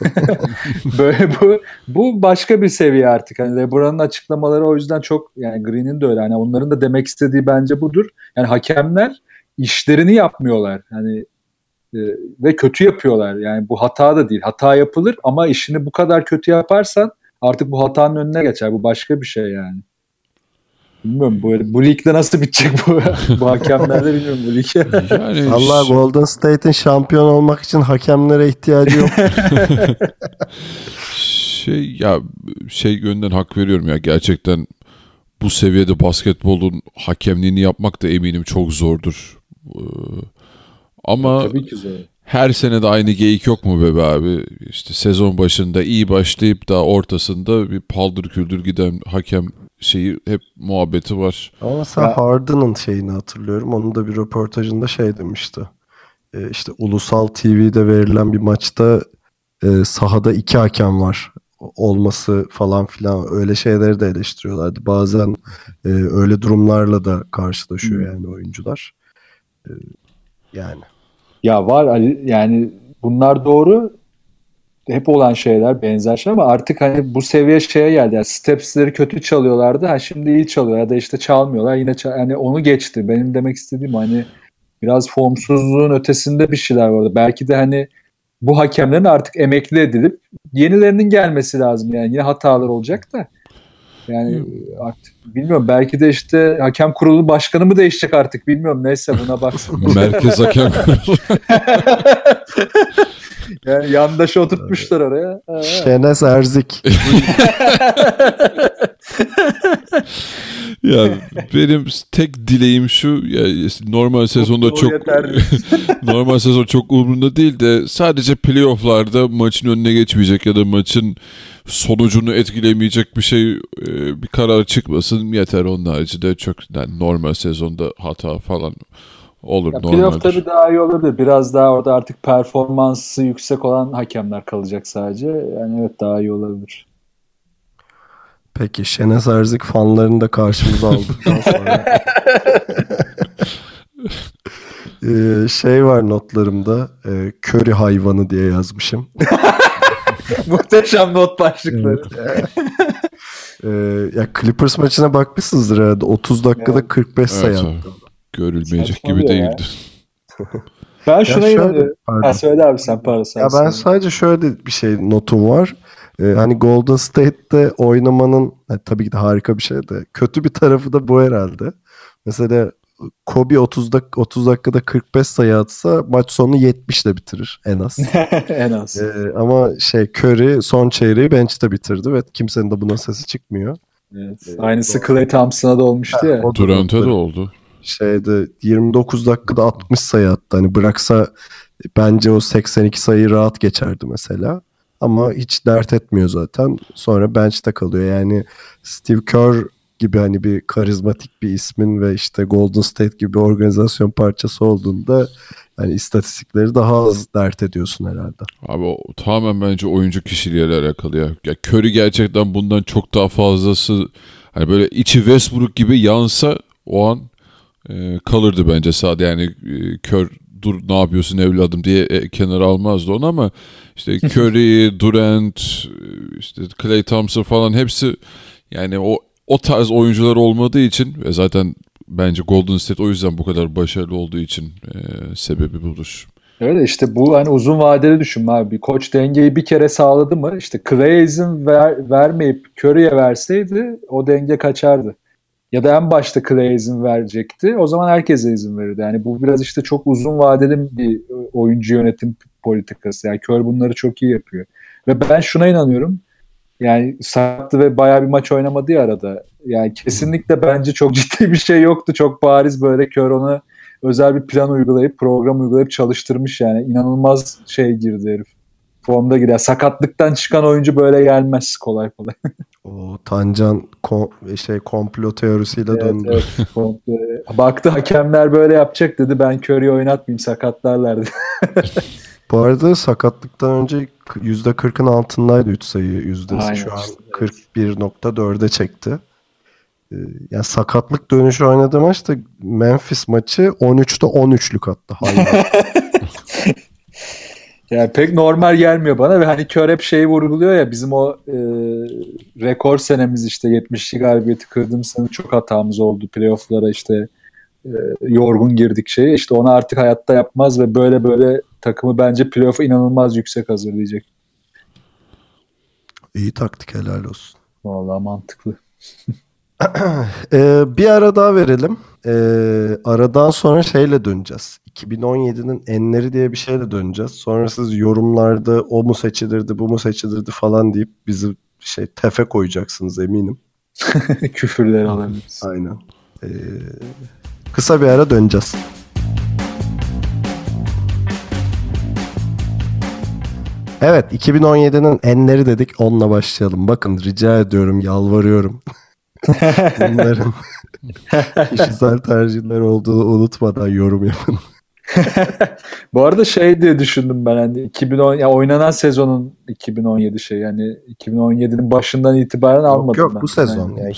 böyle bu bu başka bir seviye artık. Hani LeBron'un açıklamaları o yüzden çok yani Green'in de öyle. Hani onların da demek istediği bence budur. Yani hakemler işlerini yapmıyorlar. Hani e, ve kötü yapıyorlar. Yani bu hata da değil. Hata yapılır ama işini bu kadar kötü yaparsan artık bu hatanın önüne geçer. Bu başka bir şey yani. Bilmiyorum bu, bu ligde nasıl bitecek bu, bu hakemlerle bilmiyorum bu lig. Yani Allah Golden State'in şampiyon olmak için hakemlere ihtiyacı yok. şey ya şey yönden hak veriyorum ya gerçekten bu seviyede basketbolun hakemliğini yapmak da eminim çok zordur. Ee, ama Tabii ki zor. her sene de aynı geyik yok mu be be abi? İşte sezon başında iyi başlayıp da ortasında bir paldır küldür giden hakem şeyi hep muhabbeti var. Ama mesela Ya- Harden'ın şeyini hatırlıyorum. Onun da bir röportajında şey demişti. Ee, işte ulusal TV'de verilen bir maçta e, sahada iki hakem var olması falan filan öyle şeyleri de eleştiriyorlardı. Bazen e, öyle durumlarla da karşılaşıyor Hmm. yani oyuncular. E, yani Ya var Ali yani bunlar doğru hep olan şeyler benzer şeyler ama artık hani bu seviye şeye geldi. Yani stepsleri kötü çalıyorlardı. Ha şimdi iyi çalıyor ya da işte çalmıyorlar. Yine çal- yani onu geçti. Benim demek istediğim hani biraz formsuzluğun ötesinde bir şeyler vardı. Belki de hani bu hakemlerin artık emekli edilip yenilerinin gelmesi lazım. Yani yine hatalar olacak da. Yani artık bilmiyorum belki de işte hakem kurulu başkanı mı değişecek artık bilmiyorum. Neyse buna baksın. Merkez hakem kurulu. Yani yandaşı oturtmuşlar oraya. Şenes Erzik ya benim tek dileğim şu ya normal sezonda çok normal sezon çok umurumda değil de sadece playofflarda maçın önüne geçmeyecek ya da maçın sonucunu etkilemeyecek bir şey e, bir karar çıkmasın yeter onun haricinde çok yani normal sezonda hata falan olur Ya normal. playoff tabii daha iyi olabilir. Biraz daha orada artık performansı yüksek olan hakemler kalacak sadece. Yani evet daha iyi olabilir. Peki Şenes Erzik fanlarını da karşımıza aldıktan sonra Ee, şey var notlarımda e, köri hayvanı diye yazmışım. Muhteşem not başlıkları. Ee, ya Clippers maçına bakmışsınızdır herhalde. 30 dakikada Evet. 45 sayı Evet, attı. Görülmeyecek Saçmalıyor gibi değildi. Ben şuna inanıyorum. Ha, söyle abi sen pardon. Sen Ya ben söyle. sadece şöyle bir şey notum var. Ee, hani Golden State'te oynamanın e, tabii ki de harika bir şey de kötü bir tarafı da bu herhalde. Mesela Kobe 30 dak 30 dakikada 45 sayı atsa maç sonu 70 ile bitirir en az. en az. Ee, ama şey Curry son çeyreği bench'te bitirdi ve kimsenin de buna sesi çıkmıyor. Evet. Aynısı Clay Thompson'a da olmuştu ya. O da oldu. Şeyde 29 dakikada 60 sayı attı. Hani bıraksa bence o 82 sayıyı rahat geçerdi mesela. Ama hiç dert etmiyor zaten. Sonra bench'te kalıyor. Yani Steve Kerr gibi hani bir karizmatik bir ismin ve işte Golden State gibi organizasyon parçası olduğunda yani istatistikleri daha az dert ediyorsun herhalde. Abi o tamamen bence oyuncu kişiliğiyle alakalı ya. Ya Curry gerçekten bundan çok daha fazlası hani böyle içi Westbrook gibi yansa o an e, kalırdı bence sahada. Yani e, kör dur ne yapıyorsun evladım diye e, kenara almazdı onu ama işte Curry, Durant, e, işte Klay Thompson falan hepsi yani o o tarz oyuncular olmadığı için ve zaten bence Golden State o yüzden bu kadar başarılı olduğu için e, sebebi budur. Öyle işte bu hani uzun vadeli düşünme abi. Koç dengeyi bir kere sağladı mı işte Clay'e izin ver, vermeyip Curry'e verseydi o denge kaçardı. Ya da en başta Clay'e izin verecekti. O zaman herkese izin verirdi. Yani bu biraz işte çok uzun vadeli bir oyuncu yönetim politikası. Yani Kör bunları çok iyi yapıyor. Ve ben şuna inanıyorum. Yani sattı ve bayağı bir maç oynamadı ya arada. Yani kesinlikle bence çok ciddi bir şey yoktu. Çok bariz böyle Kör ona özel bir plan uygulayıp program uygulayıp çalıştırmış yani. inanılmaz şey girdi herif. Formda girer. Sakatlıktan çıkan oyuncu böyle gelmez kolay kolay. O Tancan kom- şey komplo teorisiyle Evet, döndü. evet. Komple- Baktı hakemler böyle yapacak dedi. Ben Curry'i oynatmayayım sakatlarlar dedi. Bu arada sakatlıktan önce %40'ın altındaydı 3 sayı yüzdesi. Aynen Şu an işte, evet. 41.4'e çekti. Ee, Yani sakatlık dönüşü oynadığı maçta Memphis maçı 13'te 13'lük attı. Yani pek normal gelmiyor bana ve hani Kör hep şeyi vurguluyor ya bizim o e, rekor senemiz işte 72 galibiyeti kırdığımız sene çok hatamız oldu playofflara işte e, yorgun girdik şeye işte onu artık hayatta yapmaz ve böyle böyle takımı bence playoff'a inanılmaz yüksek hazırlayacak. İyi taktik helal olsun. Vallahi mantıklı. Ee, bir ara daha verelim. Ee, aradan sonra şeyle döneceğiz. 2017'nin enleri diye bir şeyle döneceğiz. Sonra siz yorumlarda o mu seçilirdi, bu mu seçilirdi falan deyip bizi şey tefe koyacaksınız eminim. Küfürleri alabiliriz. Aynen. Ee, kısa bir ara döneceğiz. Evet 2017'nin enleri dedik onunla başlayalım. Bakın rica ediyorum yalvarıyorum. Bunların kişisel tercihler olduğunu unutmadan yorum yapın. Bu arada şey diye düşündüm ben hani 2010 ya oynanan sezonun 2017 şey yani 2017'nin başından itibaren almadım yok ben. bu sezon. Yani, Yani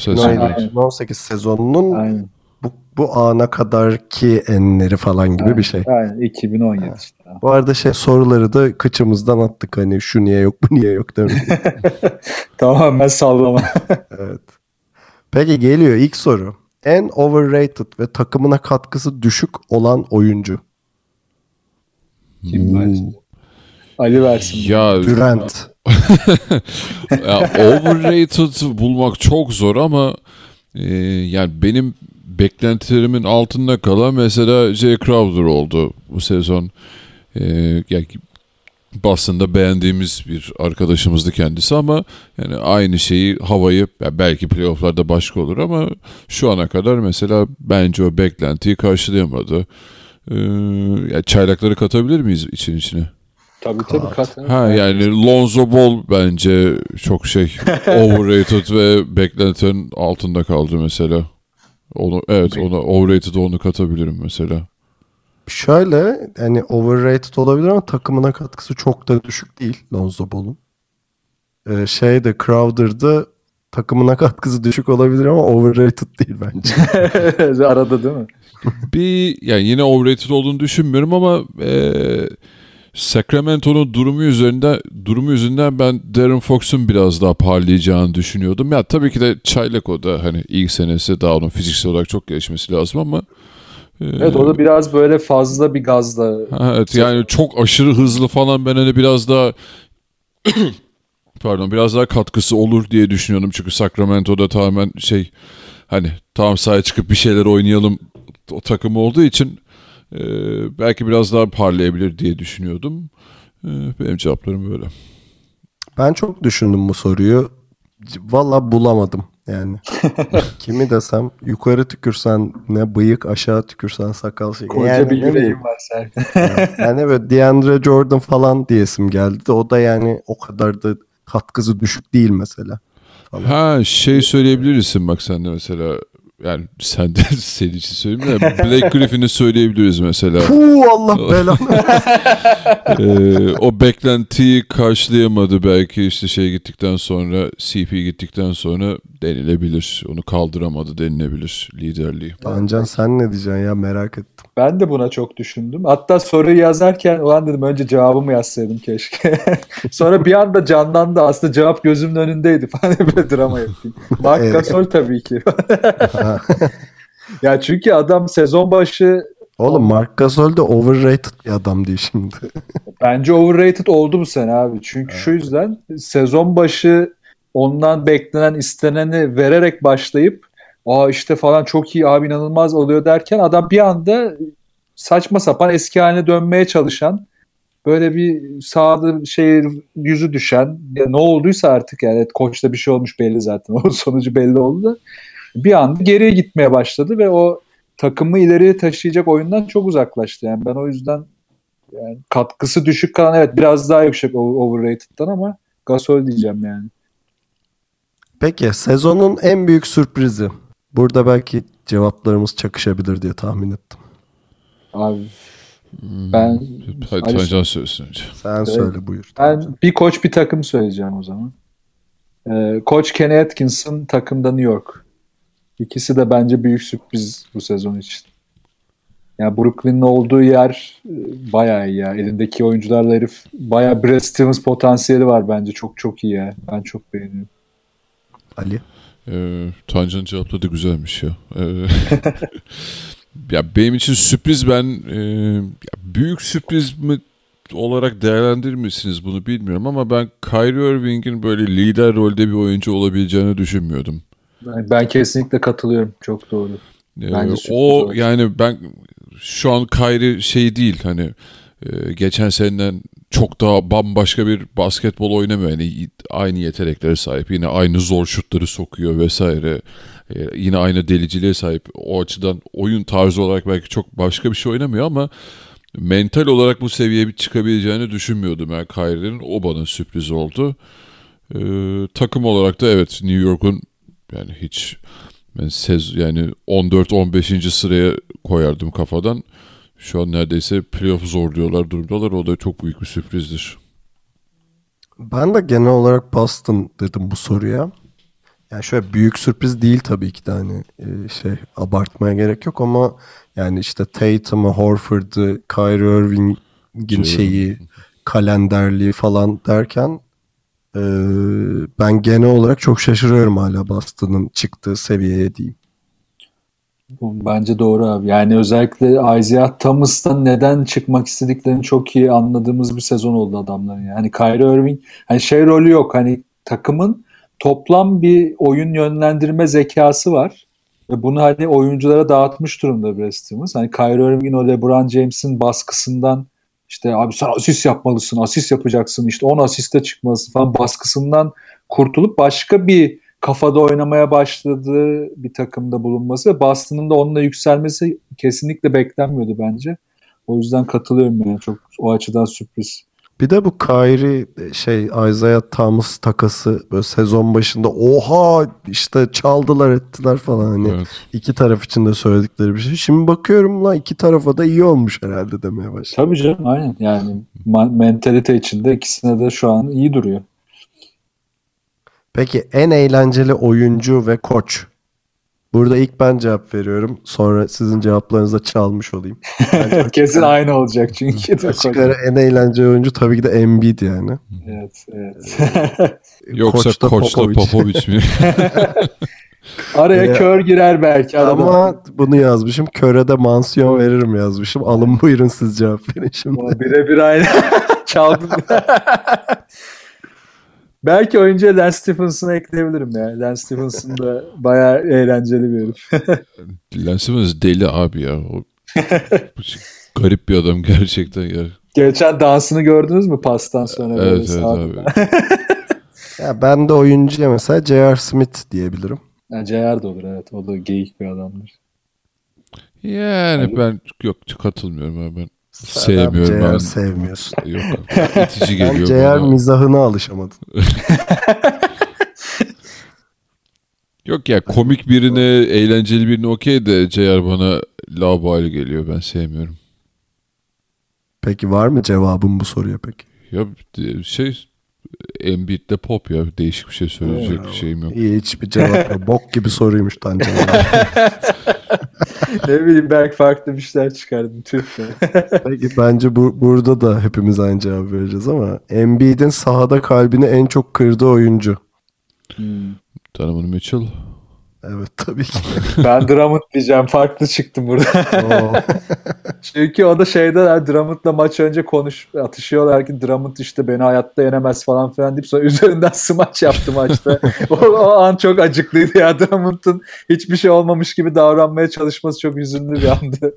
Bu sezon. 2017-2018 sezonunun aynen. Bu, bu ana kadarki enleri falan gibi bir şey. Aynen 2017 işte. Bu arada şey soruları da kıçımızdan attık hani şu niye yok bu niye yok demek. Tamamen sallama. evet. Peki geliyor ilk soru. En overrated ve takımına katkısı düşük olan oyuncu. Kim versin? Ali versin. Ya, Durant. ya overrated bulmak çok zor ama e, yani benim beklentilerimin altında kalan mesela Jay Crowder oldu bu sezon. E, yani Boston'da beğendiğimiz bir arkadaşımızdı kendisi ama yani aynı şeyi havayı ya belki playofflarda başka olur ama şu ana kadar mesela bence o beklentiyi karşılayamadı. Ee, ya çaylakları katabilir miyiz için içine? Tabii tabii kat. Ha yani Lonzo Ball bence çok şey overrated ve beklentinin altında kaldı mesela. Onu evet ona overrated onu katabilirim mesela. Şöyle hani overrated olabilir ama takımına katkısı çok da düşük değil Lonzo Ball'un. Ee, şeyde Crowder'da takımına katkısı düşük olabilir ama overrated değil bence. Arada değil mi? Bir yani yine overrated olduğunu düşünmüyorum ama e, Sacramento'nun durumu üzerinde durumu yüzünden ben Darren Fox'un biraz daha parlayacağını düşünüyordum. Ya tabii ki de çaylak o da hani ilk senesi daha onun fiziksel olarak çok gelişmesi lazım ama e, Evet o da biraz böyle fazla bir gazla. Ha, Evet yani çok aşırı hızlı falan ben hani biraz daha pardon biraz daha katkısı olur diye düşünüyordum. Çünkü Sacramento'da tamamen şey hani tam sahaya çıkıp bir şeyler oynayalım o takım olduğu için e, belki biraz daha parlayabilir diye düşünüyordum. E, benim cevaplarım böyle. Ben çok düşündüm bu soruyu. Valla bulamadım yani. Kimi desem yukarı tükürsen ne bıyık aşağı tükürsen sakal şey. Koca yani bir yüreğim var Serkan. yani böyle DeAndre Jordan falan diyesim geldi de o da yani o kadar da katkısı düşük değil mesela. Falan. Ha şey söyleyebilirsin bak sen de mesela yani sen de senin için söyleyeyim de Blake Griffin'i söyleyebiliriz mesela. Puh Allah belanı. Ee, o beklentiyi karşılayamadı belki işte şey gittikten sonra CP gittikten sonra denilebilir. Onu kaldıramadı denilebilir liderliği. Tancan sen ne diyeceksin ya merak ettim. Ben de buna çok düşündüm. Hatta soruyu yazarken ulan dedim önce cevabımı yazsaydım keşke. Sonra bir anda canlandı. Aslında cevap gözümün önündeydi falan böyle drama yapayım. Mark. Gasol tabii ki. Ha. ya çünkü adam sezon başı Oğlum Mark Gasol de overrated bir adam değil şimdi. bence overrated oldu bu sene abi. Çünkü şu yüzden sezon başı ondan beklenen isteneni vererek başlayıp aa işte falan çok iyi abi inanılmaz oluyor derken adam bir anda saçma sapan eski haline dönmeye çalışan böyle bir sağda şey yüzü düşen ne olduysa artık yani evet, koçta bir şey olmuş belli zaten o sonucu belli oldu da bir anda geriye gitmeye başladı ve o takımı ileriye taşıyacak oyundan çok uzaklaştı yani ben o yüzden yani katkısı düşük kalan evet biraz daha yüksek o- overrated'dan ama Gasol diyeceğim yani. Peki sezonun en büyük sürprizi. Burada belki cevaplarımız çakışabilir diye tahmin ettim. Abi ben Hadi Ali- Tancan söylesin. Sen söyle buyur. Ben bir koç bir takım söyleyeceğim o zaman. Ee, koç Kenny Atkinson takımda New York. İkisi de bence büyük sürpriz bu sezon için. Yani Brooklyn'in olduğu yer e, bayağı iyi ya. Elindeki oyuncularla herif bayağı Brad Stevens potansiyeli var bence. Çok çok iyi ya. Ben çok beğeniyorum. Ali. Ee, Tancan'ın cevapları da güzelmiş ya. Ee, ya benim için sürpriz ben e, ya büyük sürpriz mi olarak değerlendirmişsiniz bunu bilmiyorum ama ben Kyrie Irving'in böyle lider rolde bir oyuncu olabileceğini düşünmüyordum. Ben, kesinlikle katılıyorum. Çok doğru. Ee, Bence o olacak. yani ben şu an Kyrie şey değil hani e, geçen seneden çok daha bambaşka bir basketbol oynamıyor. Yani aynı yeteneklere sahip. Yine aynı zor şutları sokuyor vesaire. E, yine aynı deliciliğe sahip. O açıdan oyun tarzı olarak belki çok başka bir şey oynamıyor ama mental olarak bu seviyeye bir çıkabileceğini düşünmüyordum yani Kyrie'nin. O bana sürpriz oldu. E, takım olarak da evet New York'un yani hiç ben sez yani 14-15. sıraya koyardım kafadan. Şu an neredeyse playoff zor diyorlar durumdalar. O da çok büyük bir sürprizdir. Ben de genel olarak Boston dedim bu soruya. Yani şöyle büyük sürpriz değil tabii ki de hani e, şey abartmaya gerek yok ama yani işte Tatum'u, Horford'u, Kyrie Irving'in Şey- şeyi, kalenderliği falan derken e, ben genel olarak çok şaşırıyorum hala Boston'ın çıktığı seviyeye diyeyim. Bence doğru abi. Yani özellikle Isaiah Thomas'tan neden çıkmak istediklerini çok iyi anladığımız bir sezon oldu adamların. Yani Kyrie Irving hani şey rolü yok. Hani takımın toplam bir oyun yönlendirme zekası var. Ve bunu hani oyunculara dağıtmış durumda Stevens. Hani Kyrie Irving'in o LeBron James'in baskısından işte abi sen asist yapmalısın, asist yapacaksın, işte 10 asiste çıkmalısın falan baskısından kurtulup başka bir kafada oynamaya başladığı bir takımda bulunması ve Boston'ın da onunla yükselmesi kesinlikle beklenmiyordu bence. O yüzden katılıyorum yani çok o açıdan sürpriz. Bir de bu Kyrie şey Isaiah Thomas takası böyle sezon başında oha işte çaldılar ettiler falan hani Evet. iki taraf için de söyledikleri bir şey. Şimdi bakıyorum lan iki tarafa da iyi olmuş herhalde demeye başladı. Tabii canım aynen yani mentalite içinde ikisine de şu an iyi duruyor. Peki en eğlenceli oyuncu ve koç. Burada ilk ben cevap veriyorum. Sonra sizin cevaplarınıza çalmış olayım. Bence Kesin aynı olacak çünkü. Açık ara en eğlenceli oyuncu tabii ki de Embiid yani. evet, evet. Yoksa Koç da Koç'la Popovic. Popovic mi? Araya Ee, kör girer belki. arada. Ama bunu yazmışım. Köre de mansiyon veririm yazmışım. Alın buyurun siz cevap verin şimdi. Birebir aynı. Çaldım. Belki oyuncuya Lance Stephenson'ı ekleyebilirim ya. Lance Stephenson da bayağı eğlenceli bir herif. Lance Simmons deli abi ya. O, garip bir adam gerçekten ya. Geçen dansını gördünüz mü pastan sonra? böyle Evet evet sağ- abi. Ya ben de oyuncuya mesela J.R. Smith diyebilirim. Ha, JR da olur evet. O da geyik bir adamdır. Yani ben yok katılmıyorum abi ben. Sevmiyorum ben. sevmiyorsun. Yok itici geliyor bana. mizahına alışamadım. Yok ya komik birine, eğlenceli birine okey de JR bana labali geliyor. Ben sevmiyorum. Peki var mı cevabın bu soruya peki? Ya şey Embiid'de pop ya. Değişik bir şey söyleyecek bir şeyim yok. İyi hiçbir cevap yok. Bok gibi soruymuş Tancan. ne bileyim belki farklı bir şeyler çıkardım. Tüh. Peki bence bu, burada da hepimiz aynı cevap vereceğiz ama Embiid'in sahada kalbini en çok kırdığı oyuncu. Hmm. Donovan Mitchell. Evet tabii ki. Ben Drummond diyeceğim. Farklı çıktım burada. Çünkü o da şeyde yani Drummond'la maç önce konuş atışıyorlar ki Drummond işte beni hayatta yenemez falan filan deyip sonra üzerinden smaç yaptı maçta. o, o an çok acıklıydı ya Drummond'un hiçbir şey olmamış gibi davranmaya çalışması çok üzünlü bir andı.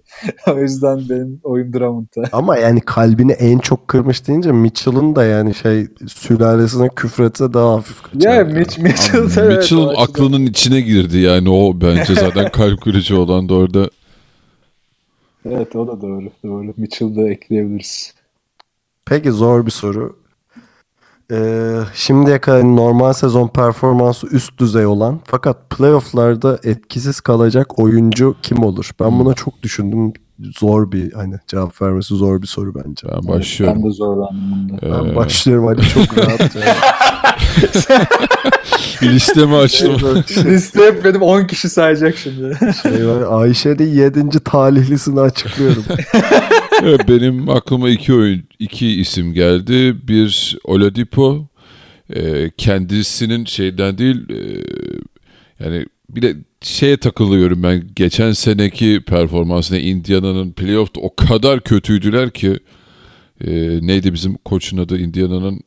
o yüzden benim oyun Drummond'da. Ama yani kalbini en çok kırmış deyince Mitchell'ın da yani şey sülalesine küfretse daha hafif kaçar. Ya Mitch, Mitchell, Abi, evet, Mitchell aklının içine girdi yani o bence zaten kalp kırıcı olan da orada. Evet o da doğru. Doğru. Mitchell'ı da ekleyebiliriz. Peki zor bir soru. Ee, şimdiye kadar normal sezon performansı üst düzey olan fakat playofflarda etkisiz kalacak oyuncu kim olur? Ben buna çok düşündüm. Zor bir hani cevap vermesi zor bir soru bence. Ben başlıyorum. Ben de zorlandım bunda. Ben Ee, başlıyorum hadi çok rahat. listemi açtım. Liste hep benim 10 kişi sayacak şimdi. şey var, Ayşe'nin 7. talihlisini açıklıyorum. Evet, benim aklıma iki oyun, iki isim geldi. Bir Oladipo, e, kendisinin şeyden değil, e, yani bir de şeye takılıyorum ben. Geçen seneki performansına Indiana'nın playoff'ta o kadar kötüydüler ki e, neydi bizim koçun adı Indiana'nın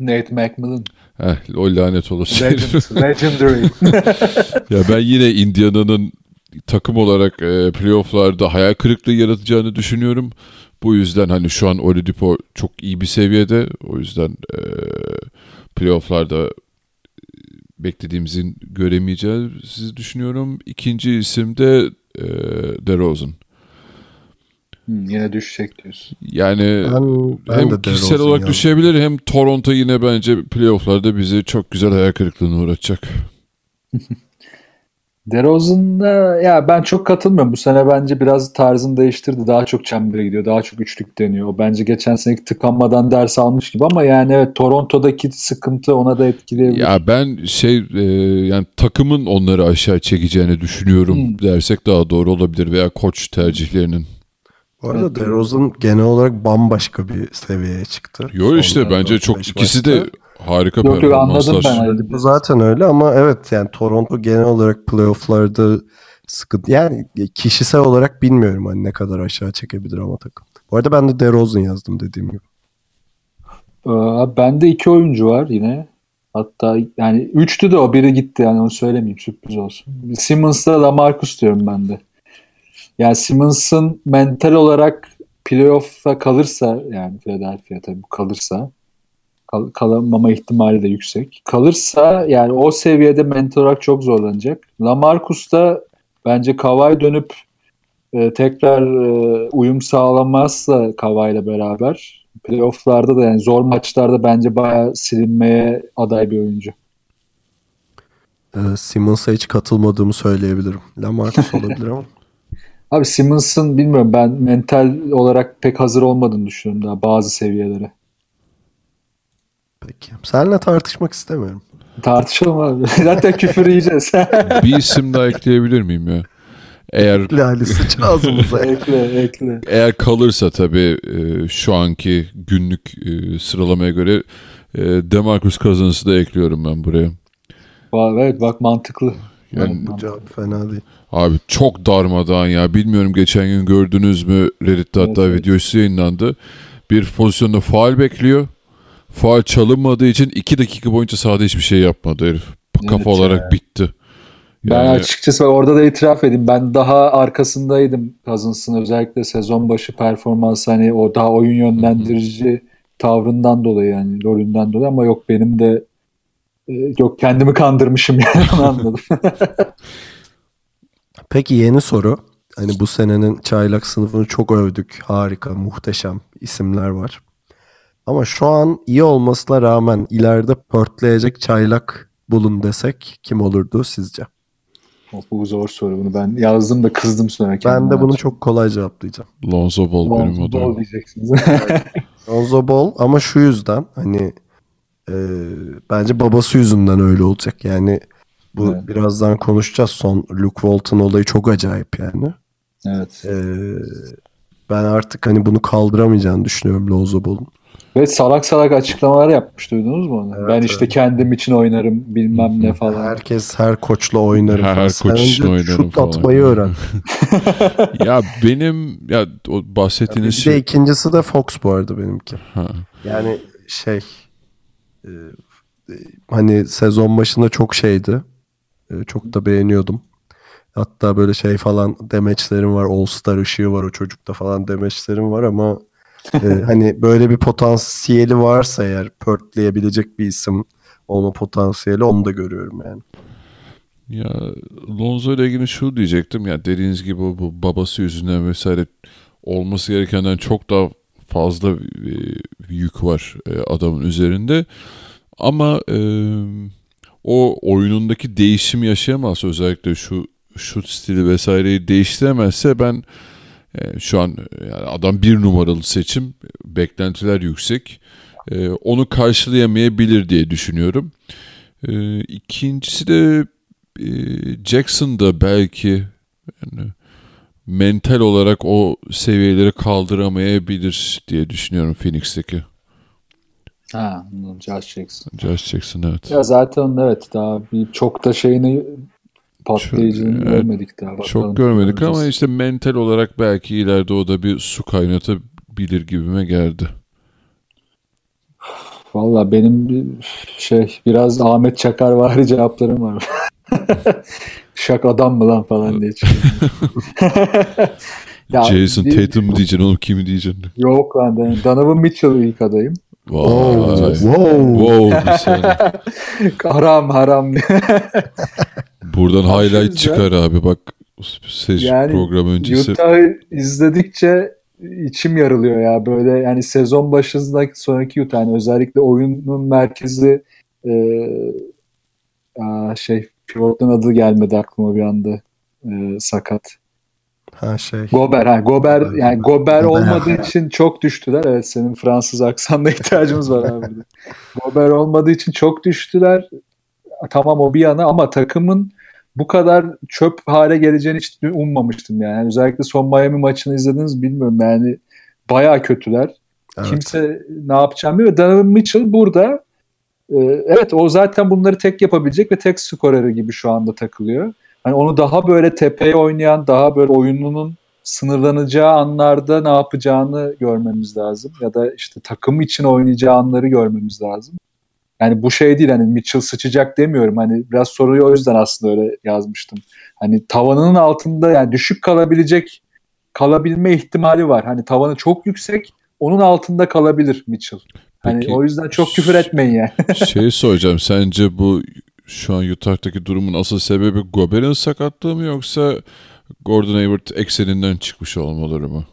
Nate McMillan. Eh, o lanet olası. Legend, legendary. ya ben yine Indiana'nın takım olarak e, playofflarda hayal kırıklığı yaratacağını düşünüyorum. Bu yüzden hani şu an Oladipo çok iyi bir seviyede. O yüzden e, playofflarda beklediğimizin göremeyeceğiz düşünüyorum. İkinci isim de e, DeRozan. Yine düşecek diyorsun. Yani Ben, ben hem de kişisel DeRozan olarak yazdım. düşebilir hem Toronto yine bence playofflarda bizi çok güzel hayal kırıklığına uğratacak. DeRozan'a ya ben çok katılmıyorum. Bu sene bence biraz tarzını değiştirdi. Daha çok çembere gidiyor. Daha çok üçlük deniyor. O bence geçen seneki tıkanmadan ders almış gibi ama yani evet Toronto'daki sıkıntı ona da etkileyebilir. Ya ben şey e, yani takımın onları aşağı çekeceğini düşünüyorum Hmm. dersek daha doğru olabilir veya koç tercihlerinin. Bu arada Evet. DeRozan genel olarak bambaşka bir seviyeye çıktı. Yo işte bence çok ikisi de. Harika Yok yok anladım ben. Bu zaten öyle ama evet yani Toronto genel olarak playofflarda sıkıntı. Yani kişisel olarak bilmiyorum hani ne kadar aşağı çekebilir ama takım. Bu arada ben de DeRozan yazdım dediğim gibi. Ee, bende iki oyuncu var yine. Hatta yani üçtü de o biri gitti yani onu söylemeyeyim sürpriz olsun. Simmons'la Lamarcus diyorum ben de. Yani Simmons'ın mental olarak playoff'a kalırsa yani Philadelphia tabii kalırsa kal- kalamama ihtimali de yüksek. Kalırsa yani o seviyede mental olarak çok zorlanacak. Lamarcus da bence Kawhi dönüp e, tekrar e, uyum sağlamazsa ile beraber playoff'larda da yani zor maçlarda bence bayağı silinmeye aday bir oyuncu. Ee, Simmons'a hiç katılmadığımı söyleyebilirim. Lamarcus olabilir ama. Abi Simmons'ın bilmiyorum ben mental olarak pek hazır olmadığını düşünüyorum daha bazı seviyelere. Peki. Seninle tartışmak istemiyorum. Tartışalım abi. Zaten küfür yiyeceğiz. Bir isim daha ekleyebilir miyim ya? Eğer Lali sıç ağzımıza. ekle ekle. eğer kalırsa tabii e, şu anki günlük e, sıralamaya göre e, Demarcus Cousins'ı da ekliyorum ben buraya. Va- Evet bak mantıklı. Yani Evet, Bu cevap fena değil. Abi çok darmadağın ya. Bilmiyorum geçen gün gördünüz mü Reddit'te Evet, hatta evet. videosu yayınlandı. Bir pozisyonda faal bekliyor. Faal çalınmadığı için iki dakika boyunca sahada hiçbir şey yapmadı herif. Kafa Evet olarak bitti. Ben Yani- açıkçası orada da itiraf edeyim. Ben daha arkasındaydım Cousins'ın özellikle sezon başı performansı hani o daha oyun yönlendirici tavrından dolayı yani rolünden dolayı ama yok benim de e, yok kendimi kandırmışım yani onu anladım. Peki yeni soru. Hani bu senenin çaylak sınıfını çok övdük. Harika, muhteşem isimler var. Ama şu an iyi olmasına rağmen ileride pörtleyecek çaylak bulun desek kim olurdu sizce? O, Bu zor soru bunu ben yazdım da kızdım sonra Ben de bunu çok kolay cevaplayacağım. Lonzo Ball benim Bol, adamım. bol diyeceksiniz. Lonzo Ball ama şu yüzden hani e, bence babası yüzünden öyle olacak. Yani bu Evet. birazdan konuşacağız. Son Luke Walton olayı çok acayip yani. evet. E, ben artık hani bunu kaldıramayacağını düşünüyorum Lonzo Ball'un. Ve salak salak açıklamalar yapmış duydunuz mu onu? Evet, ben işte evet. kendim için oynarım bilmem ne falan. Herkes her koçla oynarım. Her. Sen koç için oynarım şut falan. atmayı öğren. ya benim ya o bahsettiğiniz Bir de şey ikincisi de Fox bu arada benimki. Ha. Yani şey e, e, hani sezon başında çok şeydi. E, çok da beğeniyordum. Hatta böyle şey falan demeçlerim var. All Star ışığı var o çocukta falan demeçlerim var ama e, hani böyle bir potansiyeli varsa eğer pörtleyebilecek bir isim olma potansiyeli onu da görüyorum yani. Ya Lonzo ile ilgili şu diyecektim ya dediğiniz gibi bu babası yüzünden vesaire olması gerekenden çok daha fazla e, yük var e, adamın üzerinde. Ama e, o oyunundaki değişimi yaşayamazsa özellikle şu şut stili vesaireyi değiştiremezse ben e, şu an e, yani adam bir numaralı seçim beklentiler yüksek. E, onu karşılayamayabilir diye düşünüyorum. E, ikincisi de e, Jackson da belki yani mental olarak o seviyeleri kaldıramayabilir diye düşünüyorum Phoenix'teki. Ha. Josh Jackson. Josh Jackson evet. Ya zaten evet daha bir çok da şeyini patlayıcını Çok- görmedik daha. Bakalım. Çok görmedik Göreceğiz. ama işte mental olarak belki ileride o da bir su kaynatabilir gibime geldi. Valla benim bir şey biraz Ahmet Çakar var cevaplarım var. Şak adam mı lan falan diye. Ya Jason bir- Tatum diyeceksin onu kim diyeceksin? Yok lan Donovan Mitchell ilk adayım. Vay. wow. Wow bir saniye. haram haram. Buradan highlight çıkar abi bak seç Yani program öncesi. Utah'ı izledikçe içim yarılıyor ya böyle yani sezon başındaki sonraki Utah yani özellikle oyunun merkezi e, aa, şey pivotun adı gelmedi aklıma bir anda E, sakat. Ha şey. Gober ha Gober yani Gober Gober. olmadığı için çok düştüler. Evet senin Fransız aksanına ihtiyacımız var abi. Gober olmadığı için çok düştüler. Tamam o bir yana ama takımın bu kadar çöp hale geleceğini hiç ummamıştım yani. Özellikle son Miami maçını izlediniz bilmiyorum yani bayağı kötüler. Evet. Kimse ne yapacağını bilmiyor. Donovan Mitchell burada e, evet o zaten bunları tek yapabilecek ve tek skoreri gibi şu anda takılıyor. Hani onu daha böyle tepeye oynayan, daha böyle oyununun sınırlanacağı anlarda ne yapacağını görmemiz lazım. Ya da işte takım için oynayacağı anları görmemiz lazım. Yani bu şey değil hani Mitchell sıçacak demiyorum. Hani biraz soruyu o yüzden aslında öyle yazmıştım. Hani tavanının altında yani düşük kalabilecek kalabilme ihtimali var. Hani tavanı çok yüksek onun altında kalabilir Mitchell. Hani Peki, o yüzden çok küfür etmeyin yani. Şey soracağım sence bu şu an Utah'taki durumun asıl sebebi Gober'in sakatlığı mı yoksa Gordon Hayward ekseninden çıkmış olmaları mı?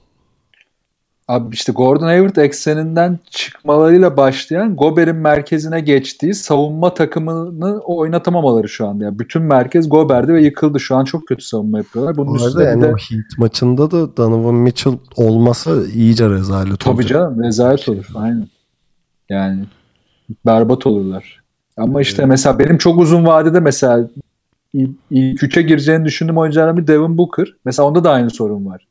Abi işte Gordon Hayward ekseninden çıkmalarıyla başlayan Gober'in merkezine geçtiği savunma takımını oynatamamaları şu anda. Yani bütün merkez Gober'di ve yıkıldı. Şu an çok kötü savunma yapıyorlar. Bunun Bu arada üstüne yani de Heat maçında da Donovan Mitchell olmasa iyice rezalet tabii olacak. canım rezalet olur. Aynen. Yani berbat olurlar. Ama işte mesela benim çok uzun vadede mesela ilk, ilk üçe gireceğini düşündüğüm oyunculardan bir Devin Booker. Mesela onda da aynı sorun var.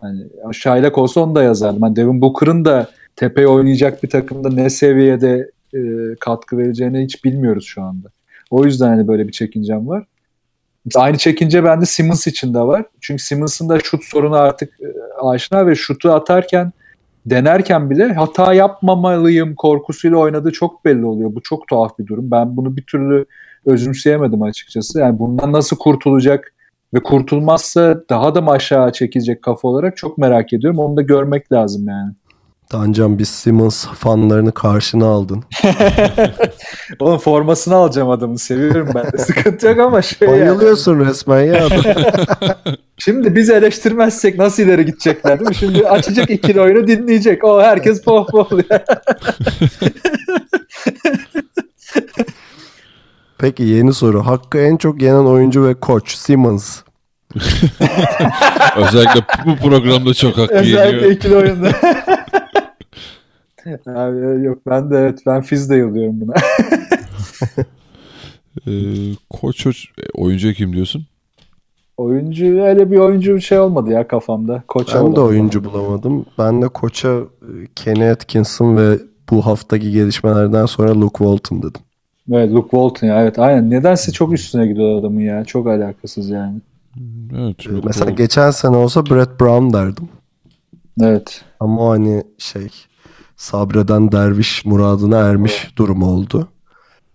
Hani Şaylak olsa onu da yazardım. Hani Devin Booker'ın da tepeye oynayacak bir takımda ne seviyede e, katkı vereceğini hiç bilmiyoruz şu anda. O yüzden hani böyle bir çekincem var. Aynı çekince bende Simmons için de var. Çünkü Simmons'ın da şut sorunu artık e, aşina ve şutu atarken denerken bile hata yapmamalıyım korkusuyla oynadığı çok belli oluyor. Bu çok tuhaf bir durum. Ben bunu bir türlü özümseyemedim açıkçası. Yani bundan nasıl kurtulacak ve kurtulmazsa daha da mı aşağı çekilecek kafa olarak çok merak ediyorum. Onu da görmek lazım yani. Tancan biz Simmons fanlarını karşına aldın. Oğlum formasını alacağım adamın. Seviyorum ben de. Sıkıntı yok ama şey yani. Bayılıyorsun resmen ya. Şimdi biz eleştirmezsek nasıl ileri gidecekler değil mi? Şimdi açacak ikili oyunu dinleyecek. O herkes poh poh. Peki yeni soru. Hakkı en çok yenen oyuncu ve koç Simmons. Özellikle bu programda çok hakkı Özellikle yeniyor. ikili oyunda. Abi, yok ben de evet ben Fiz'de yıllıyorum buna. Ee, koç e, oyuncu kim diyorsun? oyuncu öyle bir oyuncu şey olmadı ya kafamda. Koça Ben de oyuncu bulamadım. Ben de koça e, Kenny Atkinson ve bu haftaki gelişmelerden sonra Luke Walton dedim. Evet Luke Walton ya evet aynen. Nedense çok üstüne gidiyor adamın ya. Çok alakasız yani. Evet. E, Luke Mesela Wall- geçen sene olsa Brett Brown derdim. Evet. Ama hani şey sabreden derviş muradına ermiş durumu oldu.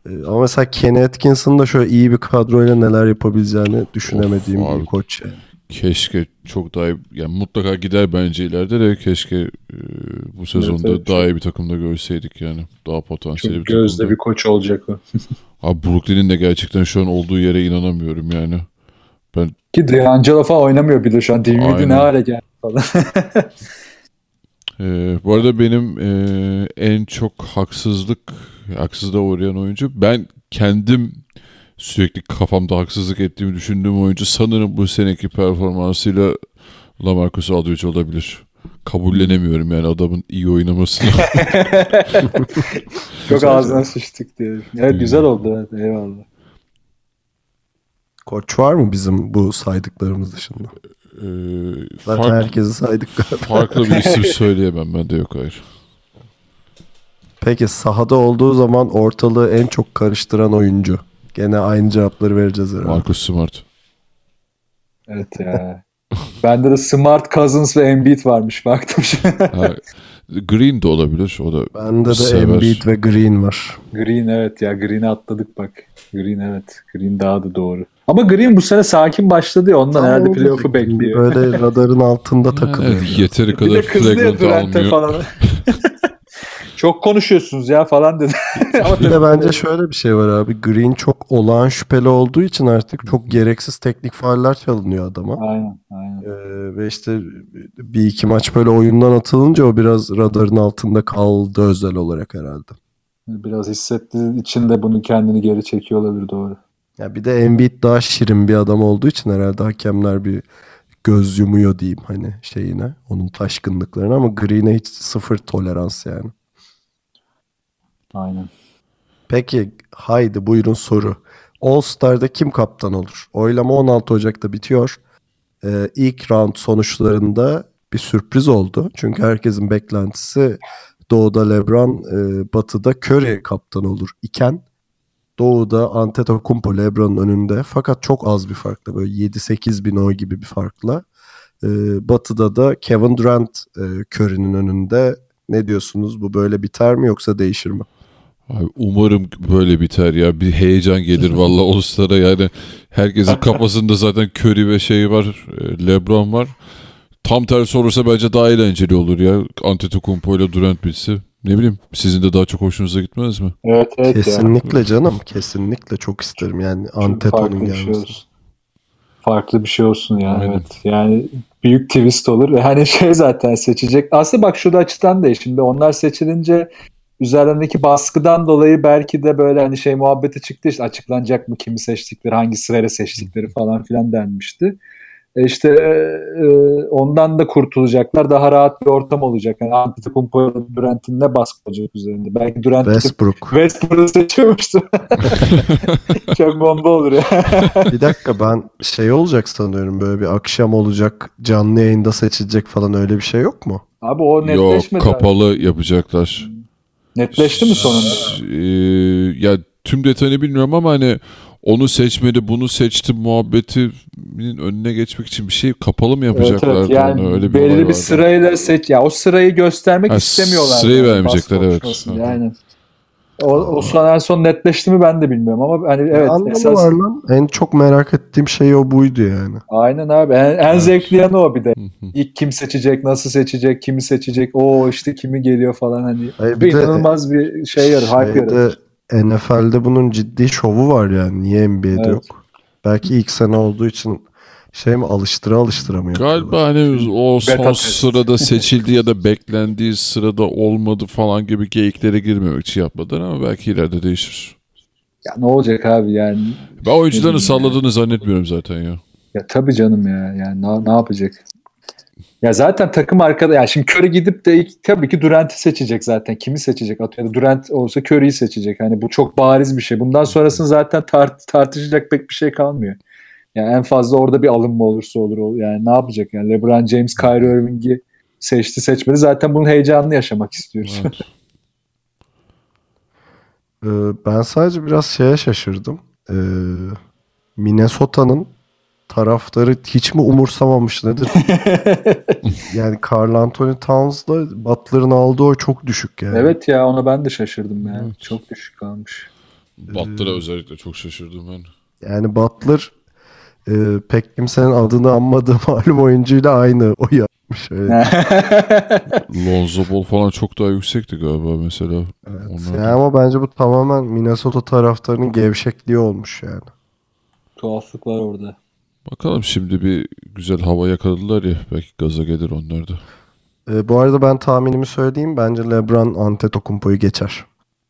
E, Ama mesela Kenny Atkinson'ın da şöyle iyi bir kadroyla neler yapabileceğini düşünemediğim Of, bir abi. koç. yani. keşke çok daha iyi, yani mutlaka gider bence ileride de keşke e, bu sezonda evet, daha iyi bir takımda görseydik yani. Daha potansiyeli Çok bir gözde takımda. bir koç olacak o. Abi Brooklyn'in de gerçekten şu an olduğu yere inanamıyorum yani. Ben Ki D'Angelo falan oynamıyor bir de şu an. DVD ne hale geldi falan. Ee, bu arada benim e, en çok haksızlık haksızlığa uğrayan oyuncu ben kendim sürekli kafamda haksızlık ettiğimi düşündüğüm oyuncu sanırım bu seneki performansıyla Lamarcus Aldridge olabilir. Kabullenemiyorum yani adamın iyi oynamasını. Çok ağzına sıçtık diye. Evet Hmm. güzel oldu evet eyvallah. Koç var mı bizim bu saydıklarımız dışında? Ee, Zaten fark- herkesi saydık galiba. farklı bir isim söyleyemem ben de yok hayır. Peki sahada olduğu zaman ortalığı en çok karıştıran oyuncu. Gene aynı cevapları vereceğiz herhalde. Marcus Smart. Evet ya. Bende de Smart Cousins ve Embiid varmış baktım. Ha, Green de olabilir. O da Bende de sever. Embiid ve Green var. Green evet ya Green'i atladık bak. Green evet. Green daha da doğru. Ama Green bu sene sakin başladı ya ondan herhalde playoff'u bekliyor. Böyle radarın altında takılıyor. Evet, yeteri Bir kadar de kızdı ya Durant'e falan. Çok konuşuyorsunuz ya falan dedi. Ama Bir de bence şöyle bir şey var abi. Green çok olağan şüpheli olduğu için artık çok gereksiz teknik fauller çalınıyor adama. Aynen aynen. Ee, ve işte bir iki maç böyle oyundan atılınca o biraz radarın altında kaldı özel olarak herhalde. Biraz hissettiği için de bunu kendini geri çekiyor olabilir doğru. Ya bir de Embiid daha şirin bir adam olduğu için herhalde hakemler bir göz yumuyor diyeyim hani şeyine. Onun taşkınlıklarına ama Green'e hiç sıfır tolerans yani. Aynen. Peki haydi buyurun soru. All Star'da kim kaptan olur? Oylama 16 Ocak'ta bitiyor. Ee, ilk round sonuçlarında bir sürpriz oldu. Çünkü herkesin beklentisi Doğu'da LeBron, e, Batı'da Curry kaptan olur iken Doğu'da Antetokounmpo LeBron'un önünde fakat çok az bir farkla böyle 7-8 bin oy gibi bir farkla. Ee, Batı'da da Kevin Durant e, Curry'nin önünde. Ne diyorsunuz? Bu böyle biter mi yoksa değişir mi? Abi umarım böyle biter ya. Bir heyecan gelir valla All-Star'a yani. Herkesin kafasında zaten Curry ve şey var. e, LeBron var. Tam tersi olursa bence daha eğlenceli olur ya. Antetokounmpo ile Durant bitse. Ne bileyim sizin de daha çok hoşunuza gitmez mi? Evet evet ya. Kesinlikle canım. Kesinlikle çok isterim yani Anteto'nun farklı bir şey gelmesi. olsun. Farklı bir şey olsun ya Aynen. evet. Yani büyük twist olur. ve Hani şey zaten seçecek. Aslında bak şurada açıdan da şimdi onlar seçilince üzerlerindeki baskıdan dolayı belki de böyle hani şey muhabbeti çıktı işte açıklanacak mı kimi seçtikleri hangi sırayla seçtikleri falan filan denmişti. E işte e, e, ondan da kurtulacaklar. Daha rahat bir ortam olacak. Yani Antetokounmpo Durant'in ne baskı olacak üzerinde. Belki Durant Westbrook. Westbrook'u seçiyormuştu. Çok bomba olur ya. bir dakika ben şey olacak sanıyorum böyle bir akşam olacak canlı yayında seçilecek falan öyle bir şey yok mu? Abi o Yok netleşmedi. abi. kapalı yapacaklar. Netleşti mi sonunda? Ee, ya tüm detayını bilmiyorum ama hani onu seçmedi bunu seçti muhabbetinin önüne geçmek için bir şey kapalı mı Evet, yapacaklardı evet. Yani onu? Öyle bir belli bir vardı. sırayla seç ya o sırayı göstermek Ha, istemiyorlar. sırayı yani, vermeyecekler, evet. Yani o, o son en son netleşti mi ben de bilmiyorum ama hani evet Anlamı esas var lan. En çok merak ettiğim şey o buydu yani. aynen abi en, en zevkli yanı o bir de. İlk kim seçecek, nasıl seçecek, kimi seçecek, o işte kimi geliyor falan hani. Hayır, bir bir de- inanılmaz bir şey yarar, hype yarar. NFL'de bunun ciddi şovu var yani. Niye NBA'de Evet. yok? Belki ilk sene olduğu için şey mi alıştıra alıştıra mı yapıyorlar? Galiba hani o son Beta sırada seçildi ya da beklendiği sırada olmadı falan gibi geyiklere girmemek için yapmadılar ama belki ileride değişir. Ya ne olacak abi yani? Ben oyuncuların salladığını zannetmiyorum zaten ya. Ya tabii canım ya. Yani ne, ne yapacak? Ya zaten takım arkada ya şimdi Curry gidip de ilk, tabii ki Durant'i seçecek zaten. Kimi seçecek? Atıyorum Durant olsa Curry'i seçecek. Hani bu çok bariz bir şey. Bundan sonrasını zaten tart, tartışacak pek bir şey kalmıyor. Yani en fazla orada bir alınma olursa olur. ol- Yani ne yapacak? Yani LeBron James, Kyrie Irving'i seçti seçmedi. Zaten bunun heyecanını yaşamak istiyoruz. Evet. Ee, ben sadece biraz şeye şaşırdım. Ee, Minnesota'nın taraftarı hiç mi umursamamış nedir? yani Carl Anthony Towns'la Butler'ın aldığı oy çok düşük yani. evet ya ona ben de şaşırdım yani. Evet. Çok düşük kalmış. Butler'a özellikle çok şaşırdım ben. Yani Butler e, pek kimsenin adını anmadığı malum oyuncuyla aynı oy yapmış. Öyle. Lonzo Ball falan çok daha yüksekti galiba mesela. Onlar Yani ama bence bu tamamen Minnesota taraftarının gevşekliği olmuş yani. Tuhaflık var orada. Bakalım şimdi bir güzel hava yakaladılar ya. Belki gaza gelir onlar da. E, bu arada ben tahminimi söyleyeyim. Bence LeBron Antetokounmpo'yu geçer.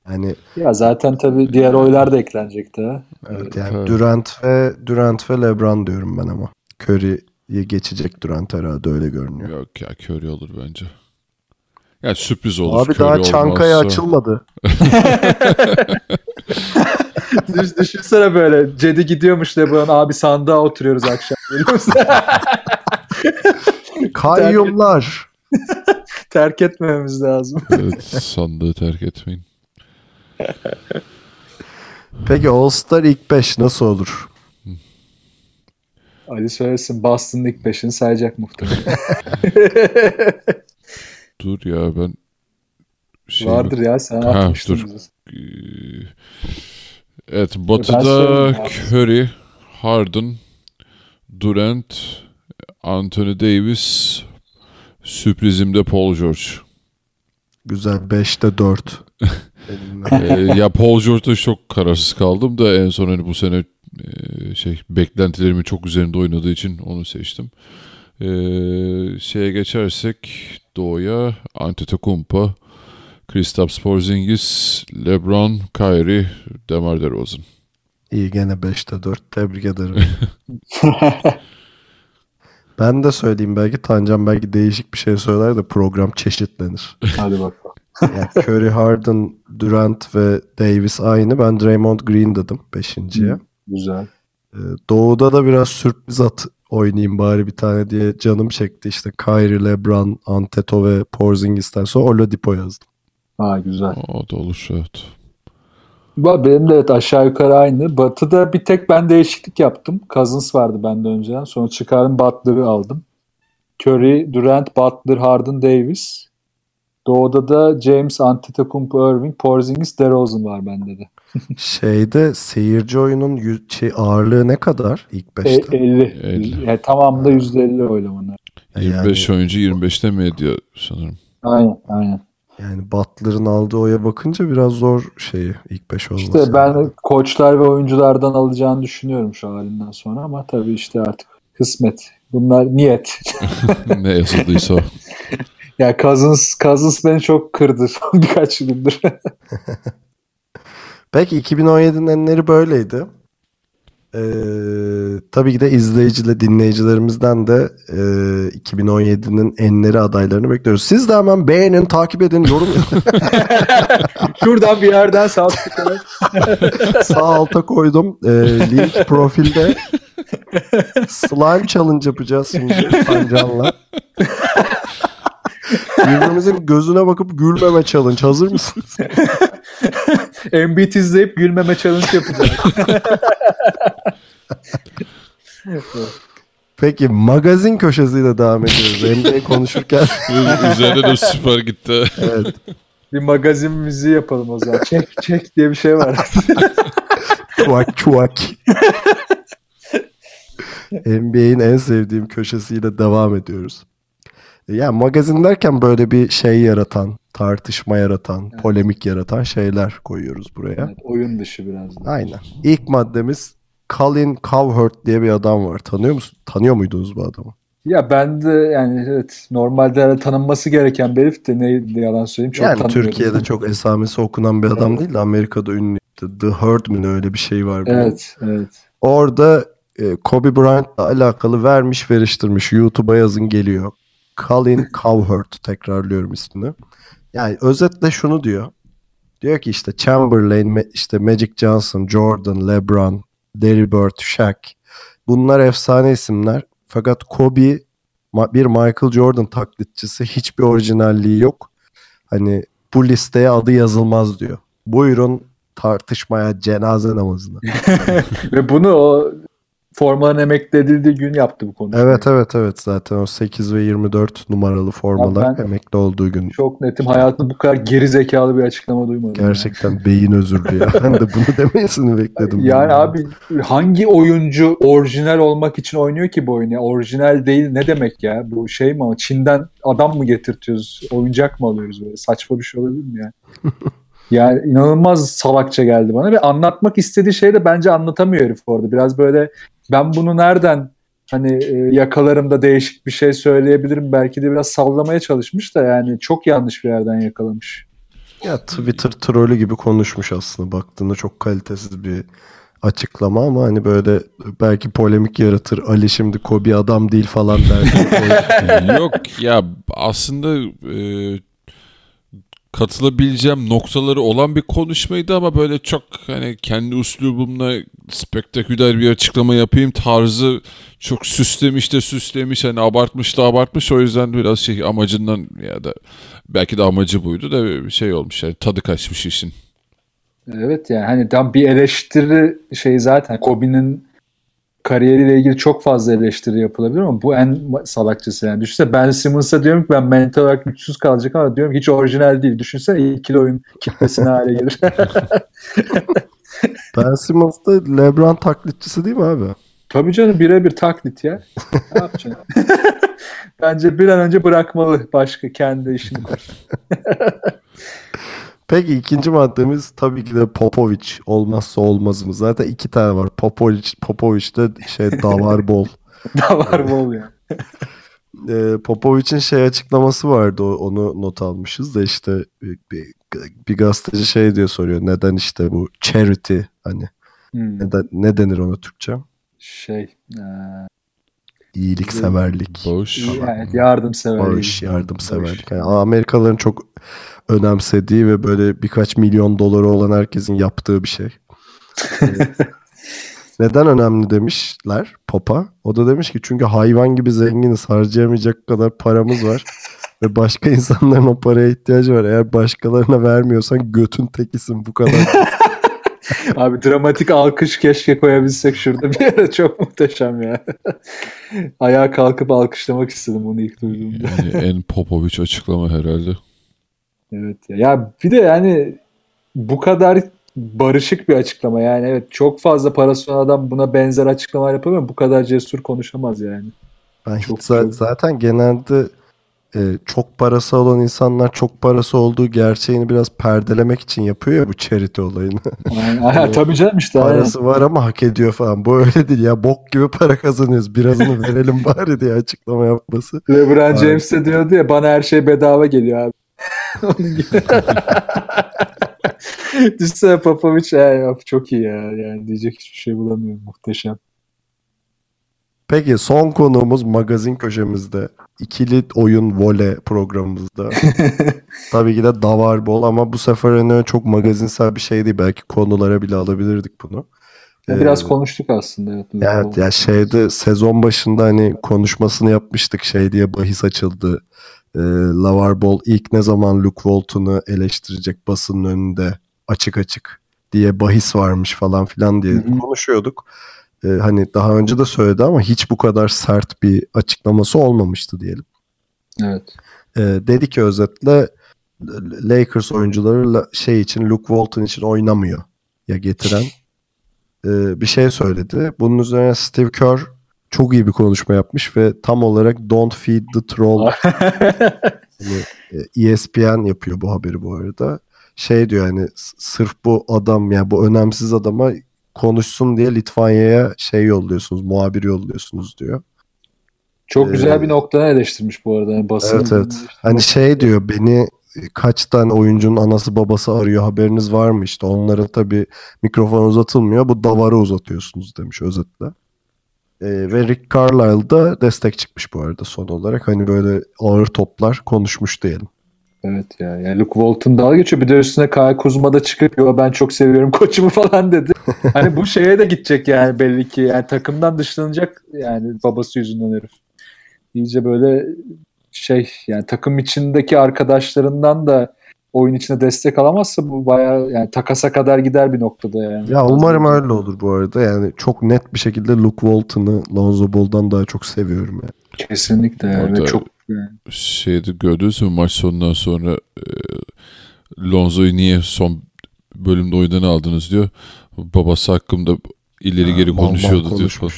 Yani Ya zaten tabii diğer oylar da eklenecekti. ha. evet, yani Evet. Durant ve Durant ve LeBron diyorum ben ama. Curry'yi geçecek Durant herhalde öyle görünüyor. Yok ya Curry olur bence. Yani sürpriz olur. Abi Curry daha Çankaya olmazsa. açılmadı. Düş, düşünsene böyle Cedi gidiyormuş LeBron abi sandığa oturuyoruz akşam. Kayyumlar. Terk etmememiz lazım. Evet sandığı terk etmeyin. Peki All Star ilk 5 nasıl olur? Ali söylesin Boston'ın ilk beşini sayacak muhtemelen. Dur ya ben şey Vardır ya sen Ha, atmıştın dur. bize. Evet Batı'da. Curry, Harden, Durant, Anthony Davis, sürprizimde Paul George. Güzel 5'te 4. Ee, ya Paul George'da çok kararsız kaldım da en son hani bu sene e, şey beklentilerimin çok üzerinde oynadığı için onu seçtim. Ee, şeye geçersek Doğu'ya Antetokounmpo, Kristaps Porzingis, LeBron, Kyrie, DeMar DeRozan. İyi gene 5'te 4. Tebrik ederim. ben de söyleyeyim belki Tancan belki değişik bir şey söyler de program çeşitlenir. Hadi bakalım. Yani Curry, Harden, Durant ve Davis aynı. Ben Draymond Green dedim 5.ye. Güzel. Ee, Doğu'da da biraz sürpriz at oynayayım bari bir tane diye canım çekti. İşte Kyrie, LeBron, Anteto ve Porzingis'ten sonra Oladipo yazdım. Ha güzel. O da olur evet. Benim de evet aşağı yukarı aynı. Batı'da bir tek ben değişiklik yaptım. Cousins vardı benden önceden. Sonra çıkardım Butler'ı aldım. Curry, Durant, Butler, Harden, Davis. Doğu'da da James, Antetokounmpo, Irving, Porzingis, DeRozan var bende de. Şeyde seyirci oyunun yü- şey, ağırlığı ne kadar ilk E, 5'te? 50. 50. Yani tamamında %50 oylamanlar. 25 oyuncu 25'te medya sanırım. Aynen aynen. Yani Butler'ın aldığı oya bakınca biraz zor şeyi ilk 5 olması. İşte ben koçlar ve oyunculardan alacağını düşünüyorum şu halinden sonra ama tabii işte artık kısmet. Bunlar niyet. ne yazıldıysa o. ya Cousins, Cousins beni çok kırdı son birkaç gündür. Peki 2017'nin enleri böyleydi. Ee, tabii ki de izleyiciyle dinleyicilerimizden de e, 2017'nin enleri adaylarını bekliyoruz. Siz de hemen beğenin, takip edin, yorum Şuradan bir yerden sağ sağ alta koydum. Ee, link profilde slime challenge yapacağız şimdi Tancan'la. Birbirimizin gözüne bakıp gülmeme challenge. Hazır mısınız? Embiid izleyip gülmeme challenge yapacağız. Peki magazin köşesiyle devam ediyoruz. NBA konuşurken Üzerine de süper gitti. evet, bir magazin müziği yapalım o zaman. Çek çek diye bir şey var. çuak çuak. NBA'in en sevdiğim köşesiyle devam ediyoruz. Yani magazin derken böyle bir şey yaratan, tartışma yaratan, polemik yaratan şeyler koyuyoruz buraya. Evet, oyun dışı biraz da. Aynen. İlk maddemiz Colin Cowherd diye bir adam var. Tanıyor musun? Tanıyor muydunuz bu adamı? Ya ben de yani evet normalde tanınması gereken bir herif de ne yalan söyleyeyim çok yani. Türkiye'de çok esamesi okunan bir adam değil de Amerika'da ünlü. The Herd mi ne öyle bir şey var. Evet evet. Orada e, Kobe Bryant'la alakalı vermiş veriştirmiş. YouTube'a yazın geliyor. Colin Cowherd tekrarlıyorum ismini. Yani özetle şunu diyor. Diyor ki işte Chamberlain, işte Magic Johnson, Jordan, LeBron, Larry Bird, Shaq. Bunlar efsane isimler. Fakat Kobe bir Michael Jordan taklitçisi. Hiçbir orijinalliği yok. Hani bu listeye adı yazılmaz diyor. Buyurun tartışmaya cenaze namazına. Ve bunu o formaların emekli edildiği gün yaptı bu konuşmayı. Evet evet evet zaten o 8 ve 24 numaralı formalar emekli olduğu gün. Çok netim. Hayatımda bu kadar geri zekalı bir açıklama duymadım. Gerçekten beyin özürlü ya. Ben de bunu demesini bekledim. Yani abi hangi oyuncu orijinal olmak için oynuyor ki bu oyunu? ya? Orijinal değil ne demek ya? Bu şey mi? Çin'den adam mı getirtiyoruz? Oyuncak mı alıyoruz böyle? Saçma bir şey olabilir mi ya? yani inanılmaz salakça geldi bana ve anlatmak istediği şeyi de bence anlatamıyor herif orada. Biraz böyle ben bunu nereden hani e, yakalarım da değişik bir şey söyleyebilirim belki de biraz sallamaya çalışmış da yani çok yanlış bir yerden yakalamış. Ya Twitter trolü gibi konuşmuş aslında baktığında çok kalitesiz bir açıklama ama hani böyle belki polemik yaratır. Ali şimdi Kobe adam değil falan der. Yok ya aslında e, katılabileceğim noktaları olan bir konuşmaydı ama böyle çok hani kendi üslubumla spektaküler bir açıklama yapayım tarzı çok süslemiş de süslemiş hani abartmış da abartmış o yüzden biraz şey amacından ya da belki de amacı buydu da bir şey olmuş yani tadı kaçmış işin. Evet yani hani tam bir eleştiri şey zaten Kobe'nin kariyeriyle ilgili çok fazla eleştiri yapılabilir ama bu en salakçası yani. Düşünsene Ben Simmons'a diyorum ki ben mental olarak güçsüz kalacak ama diyorum hiç orijinal değil. Düşünsene ikili oyun kitlesine hale gelir. Ben Simmons da LeBron taklitçisi değil mi abi? Tabii canım birebir taklit ya. Ne yapacaksın? Bence bir an önce bırakmalı başka kendi işini. Peki ikinci maddemiz tabii ki de Popovic olmazsa olmazımız. Zaten iki tane var. Popovic, Popovic de şey davar bol. da var bol ya. Ee, Popovic'in şey açıklaması vardı onu not almışız da işte bir, bir, bir gazeteci şey diyor soruyor neden işte bu charity hani Hmm, neden, ne denir ona Türkçe? Şey. eee, İyilikseverlik. Bağış. yani yardımsever. Bağış, yardımseverlik. Yani Amerikalıların çok önemsediği ve böyle birkaç milyon doları olan herkesin yaptığı bir şey. Neden önemli demişler Pop'a. O da demiş ki çünkü hayvan gibi zenginiz harcayamayacak kadar paramız var. ve başka insanların o paraya ihtiyacı var. Eğer başkalarına vermiyorsan götün tekisin bu kadar. Abi dramatik alkış keşke koyabilsek şurada bir yere çok muhteşem ya. Ayağa kalkıp alkışlamak istedim bunu ilk duyduğumda. Yani en Popovic açıklama herhalde. Evet ya. ya bir de yani bu kadar barışık bir açıklama yani evet çok fazla parası olan adam buna benzer açıklamalar yapamıyor ama bu kadar cesur konuşamaz yani. Ben Çok- hiç çok- zaten genelde e, çok parası olan insanlar çok parası olduğu gerçeğini biraz perdelemek için yapıyor ya bu charity olayını. Yani, ha, tabii canım işte. aynen. Parası var ama hak ediyor falan. Bu öyle değil ya. Bok gibi para kazanıyoruz. Birazını verelim bari diye açıklama yapması. LeBron James de diyordu ya bana her şey bedava geliyor abi. Onun gibi. Düşünsene Popovic ya, çok iyi ya. Yani diyecek hiçbir şey bulamıyorum. Muhteşem. Peki son konuğumuz magazin köşemizde. ikili oyun vole programımızda. Tabii ki de davar bol ama bu sefer hani çok magazinsel bir şey değil. Belki konulara bile alabilirdik bunu. Ya Biraz Ee, konuştuk aslında. Evet, Evet ya şeyde sezon başında hani konuşmasını yapmıştık şey diye bahis açıldı. Ee, Lavar Ball ilk ne zaman Luke Walton'u eleştirecek basının önünde açık açık diye bahis varmış falan filan diye Hı hı. konuşuyorduk. Ee, hani daha önce de söyledi ama hiç bu kadar sert bir açıklaması olmamıştı diyelim. Evet. Ee, dedi ki özetle Lakers oyuncuları la- şey için Luke Walton için oynamıyor ya getiren e, bir şey söyledi. Bunun üzerine Steve Kerr çok iyi bir konuşma yapmış ve tam olarak Don't Feed the Troll e, ESPN yapıyor bu haberi bu arada. Şey diyor hani s- sırf bu adam yani bu önemsiz adama konuşsun diye Litvanya'ya şey yolluyorsunuz, muhabir yolluyorsunuz diyor. Çok Ee, güzel bir noktadan eleştirmiş bu arada. Yani basın Evet evet. Hani şey diyor beni e, kaç tane oyuncunun anası babası arıyor haberiniz var mı işte onlara tabii mikrofon uzatılmıyor bu davarı uzatıyorsunuz demiş özetle. Ee, ve Rick Carlisle da destek çıkmış bu arada son olarak hani böyle ağır toplar konuşmuş diyelim. Evet ya. Yani Luke Walton dalga geçiyor. Bir de üstüne Kyle Kuzma da çıkıp yo ben çok seviyorum koçumu falan dedi. hani bu şeye de gidecek yani belli ki. Yani takımdan dışlanacak yani babası yüzünden herif. İyice böyle şey yani takım içindeki arkadaşlarından da oyun içinde destek alamazsa bu bayağı yani takasa kadar gider bir noktada yani. Ya umarım öyle olur bu arada yani çok net bir şekilde Luke Walton'ı Lonzo Ball'dan daha çok seviyorum yani. Kesinlikle yani. Çok. Şeyde gördünüz mü maç sonundan sonra e, Lonzo'yu niye son bölümde oyundan aldınız diyor. Babası hakkında ileri Ha, geri mal mal konuşuyordu diyor.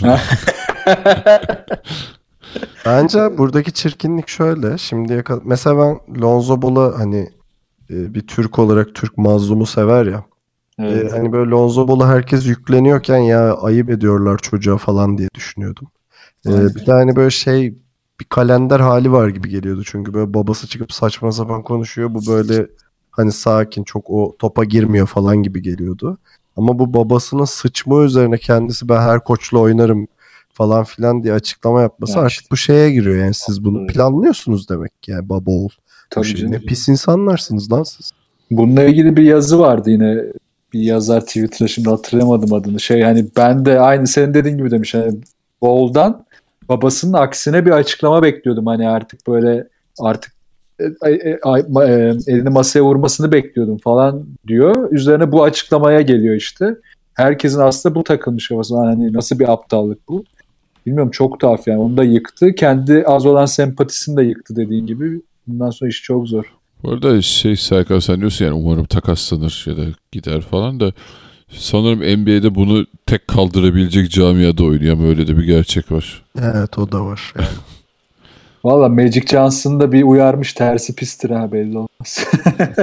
Bence buradaki çirkinlik şöyle. Şimdiye kadar mesela ben Lonzo Ball'a hani e, bir Türk olarak Türk mazlumu sever ya. E, Evet. hani böyle Lonzo Ball'a herkes yükleniyorken ya ayıp ediyorlar çocuğa falan diye düşünüyordum. E, bir de hani böyle şey bir kalender hali var gibi geliyordu. Çünkü böyle babası çıkıp saçma sapan konuşuyor. Bu böyle hani sakin çok o topa girmiyor falan gibi geliyordu. Ama bu babasının sıçma üzerine kendisi ben her koçla oynarım falan filan diye açıklama yapması Ya artık bu şeye giriyor. Yani siz bunu planlıyorsunuz demek ki yani baba oğul. Tabii şey. canım. Ne pis insanlarsınız lan siz. Bununla ilgili bir yazı vardı yine bir yazar Twitter'da şimdi hatırlayamadım adını. Şey hani ben de aynı senin dediğin gibi demiş. Hani Ball'dan babasının aksine bir açıklama bekliyordum. Hani artık böyle artık e, e, e, elini masaya vurmasını bekliyordum falan diyor. Üzerine bu açıklamaya geliyor işte. herkesin aslında bu takılmış kafasına. Hani nasıl bir aptallık bu? Bilmiyorum çok tuhaf yani. Onu da yıktı. Kendi az olan sempatisini de yıktı dediğin gibi. Bundan sonra iş çok zor. Bu arada şey Serkan sen diyorsun yani umarım takaslanır ya da gider falan da sanırım NBA'de bunu tek kaldırabilecek camiada oynuyor ama öyle de bir gerçek var. Evet o da var. Yani. Valla Magic Johnson da bir uyarmış tersi pistir ha belli olmaz.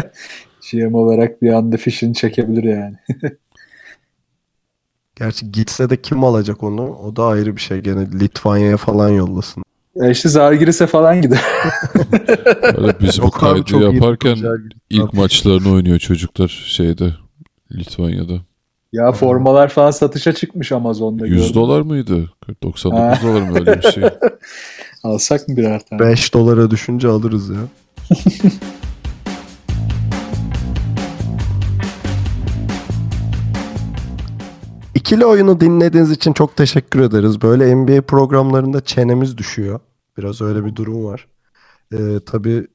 GM olarak bir anda fişini çekebilir yani. Gerçi gitse de kim alacak onu? O da ayrı bir şey. Gene Litvanya'ya falan yollasın. Ya işte Zalgiris'e falan gider. Biz bu Yok abi, kaydı çok iyi yaparken ilk maçlarını oynuyor çocuklar şeyde Litvanya'da. ya formalar falan satışa çıkmış Amazon'da. 100 gördüm. dolar mıydı? 99 Ha. dolar mı öyle bir şey? Alsak mı birer tane? 5 dolara düşünce alırız ya. İkili oyunu dinlediğiniz için çok teşekkür ederiz. Böyle NBA programlarında çenemiz düşüyor. Biraz öyle bir durum var. Ee, tabii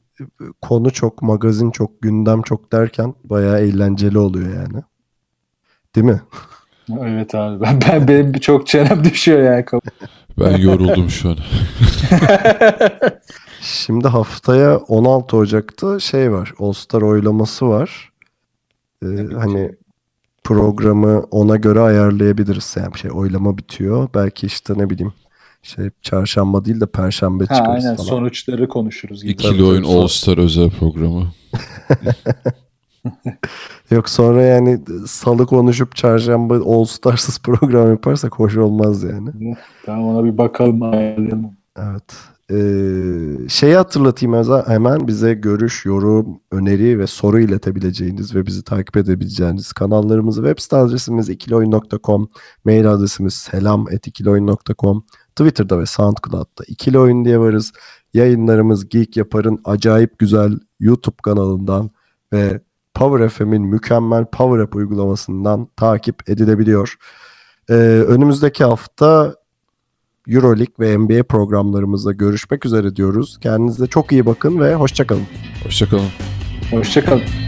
konu çok, magazin çok, gündem çok derken bayağı eğlenceli oluyor yani. Değil mi? Evet abi. Ben, ben benim çok çenem düşüyor yani. Ben yoruldum şu an. Şimdi haftaya 16 Ocak'ta şey var. All Star oylaması var. Ee, hani programı ona göre ayarlayabiliriz. Yani şey oylama bitiyor. Belki işte ne bileyim şey çarşamba değil de perşembe Ha, çıkarız aynen falan. sonuçları konuşuruz. Gibi. İkili oyun. All Star özel programı. Yok sonra yani salı konuşup çarşamba All Stars'ız program yaparsak hoş olmaz yani. Tamam ona bir bakalım ayarlayalım. Evet. Ee, şeyi hatırlatayım hemen bize görüş, yorum, öneri ve soru iletebileceğiniz ve bizi takip edebileceğiniz kanallarımızı web site adresimiz ikilioyun.com, mail adresimiz selam.ikilioyun.com, Twitter'da ve SoundCloud'da ikili oyun diye varız. Yayınlarımız Geek Yapar'ın acayip güzel YouTube kanalından ve Power FM'in mükemmel Power App uygulamasından takip edilebiliyor. Ee, önümüzdeki hafta Euroleague ve NBA programlarımızda görüşmek üzere diyoruz. Kendinize çok iyi bakın ve hoşçakalın. Hoşçakalın. Hoşçakalın.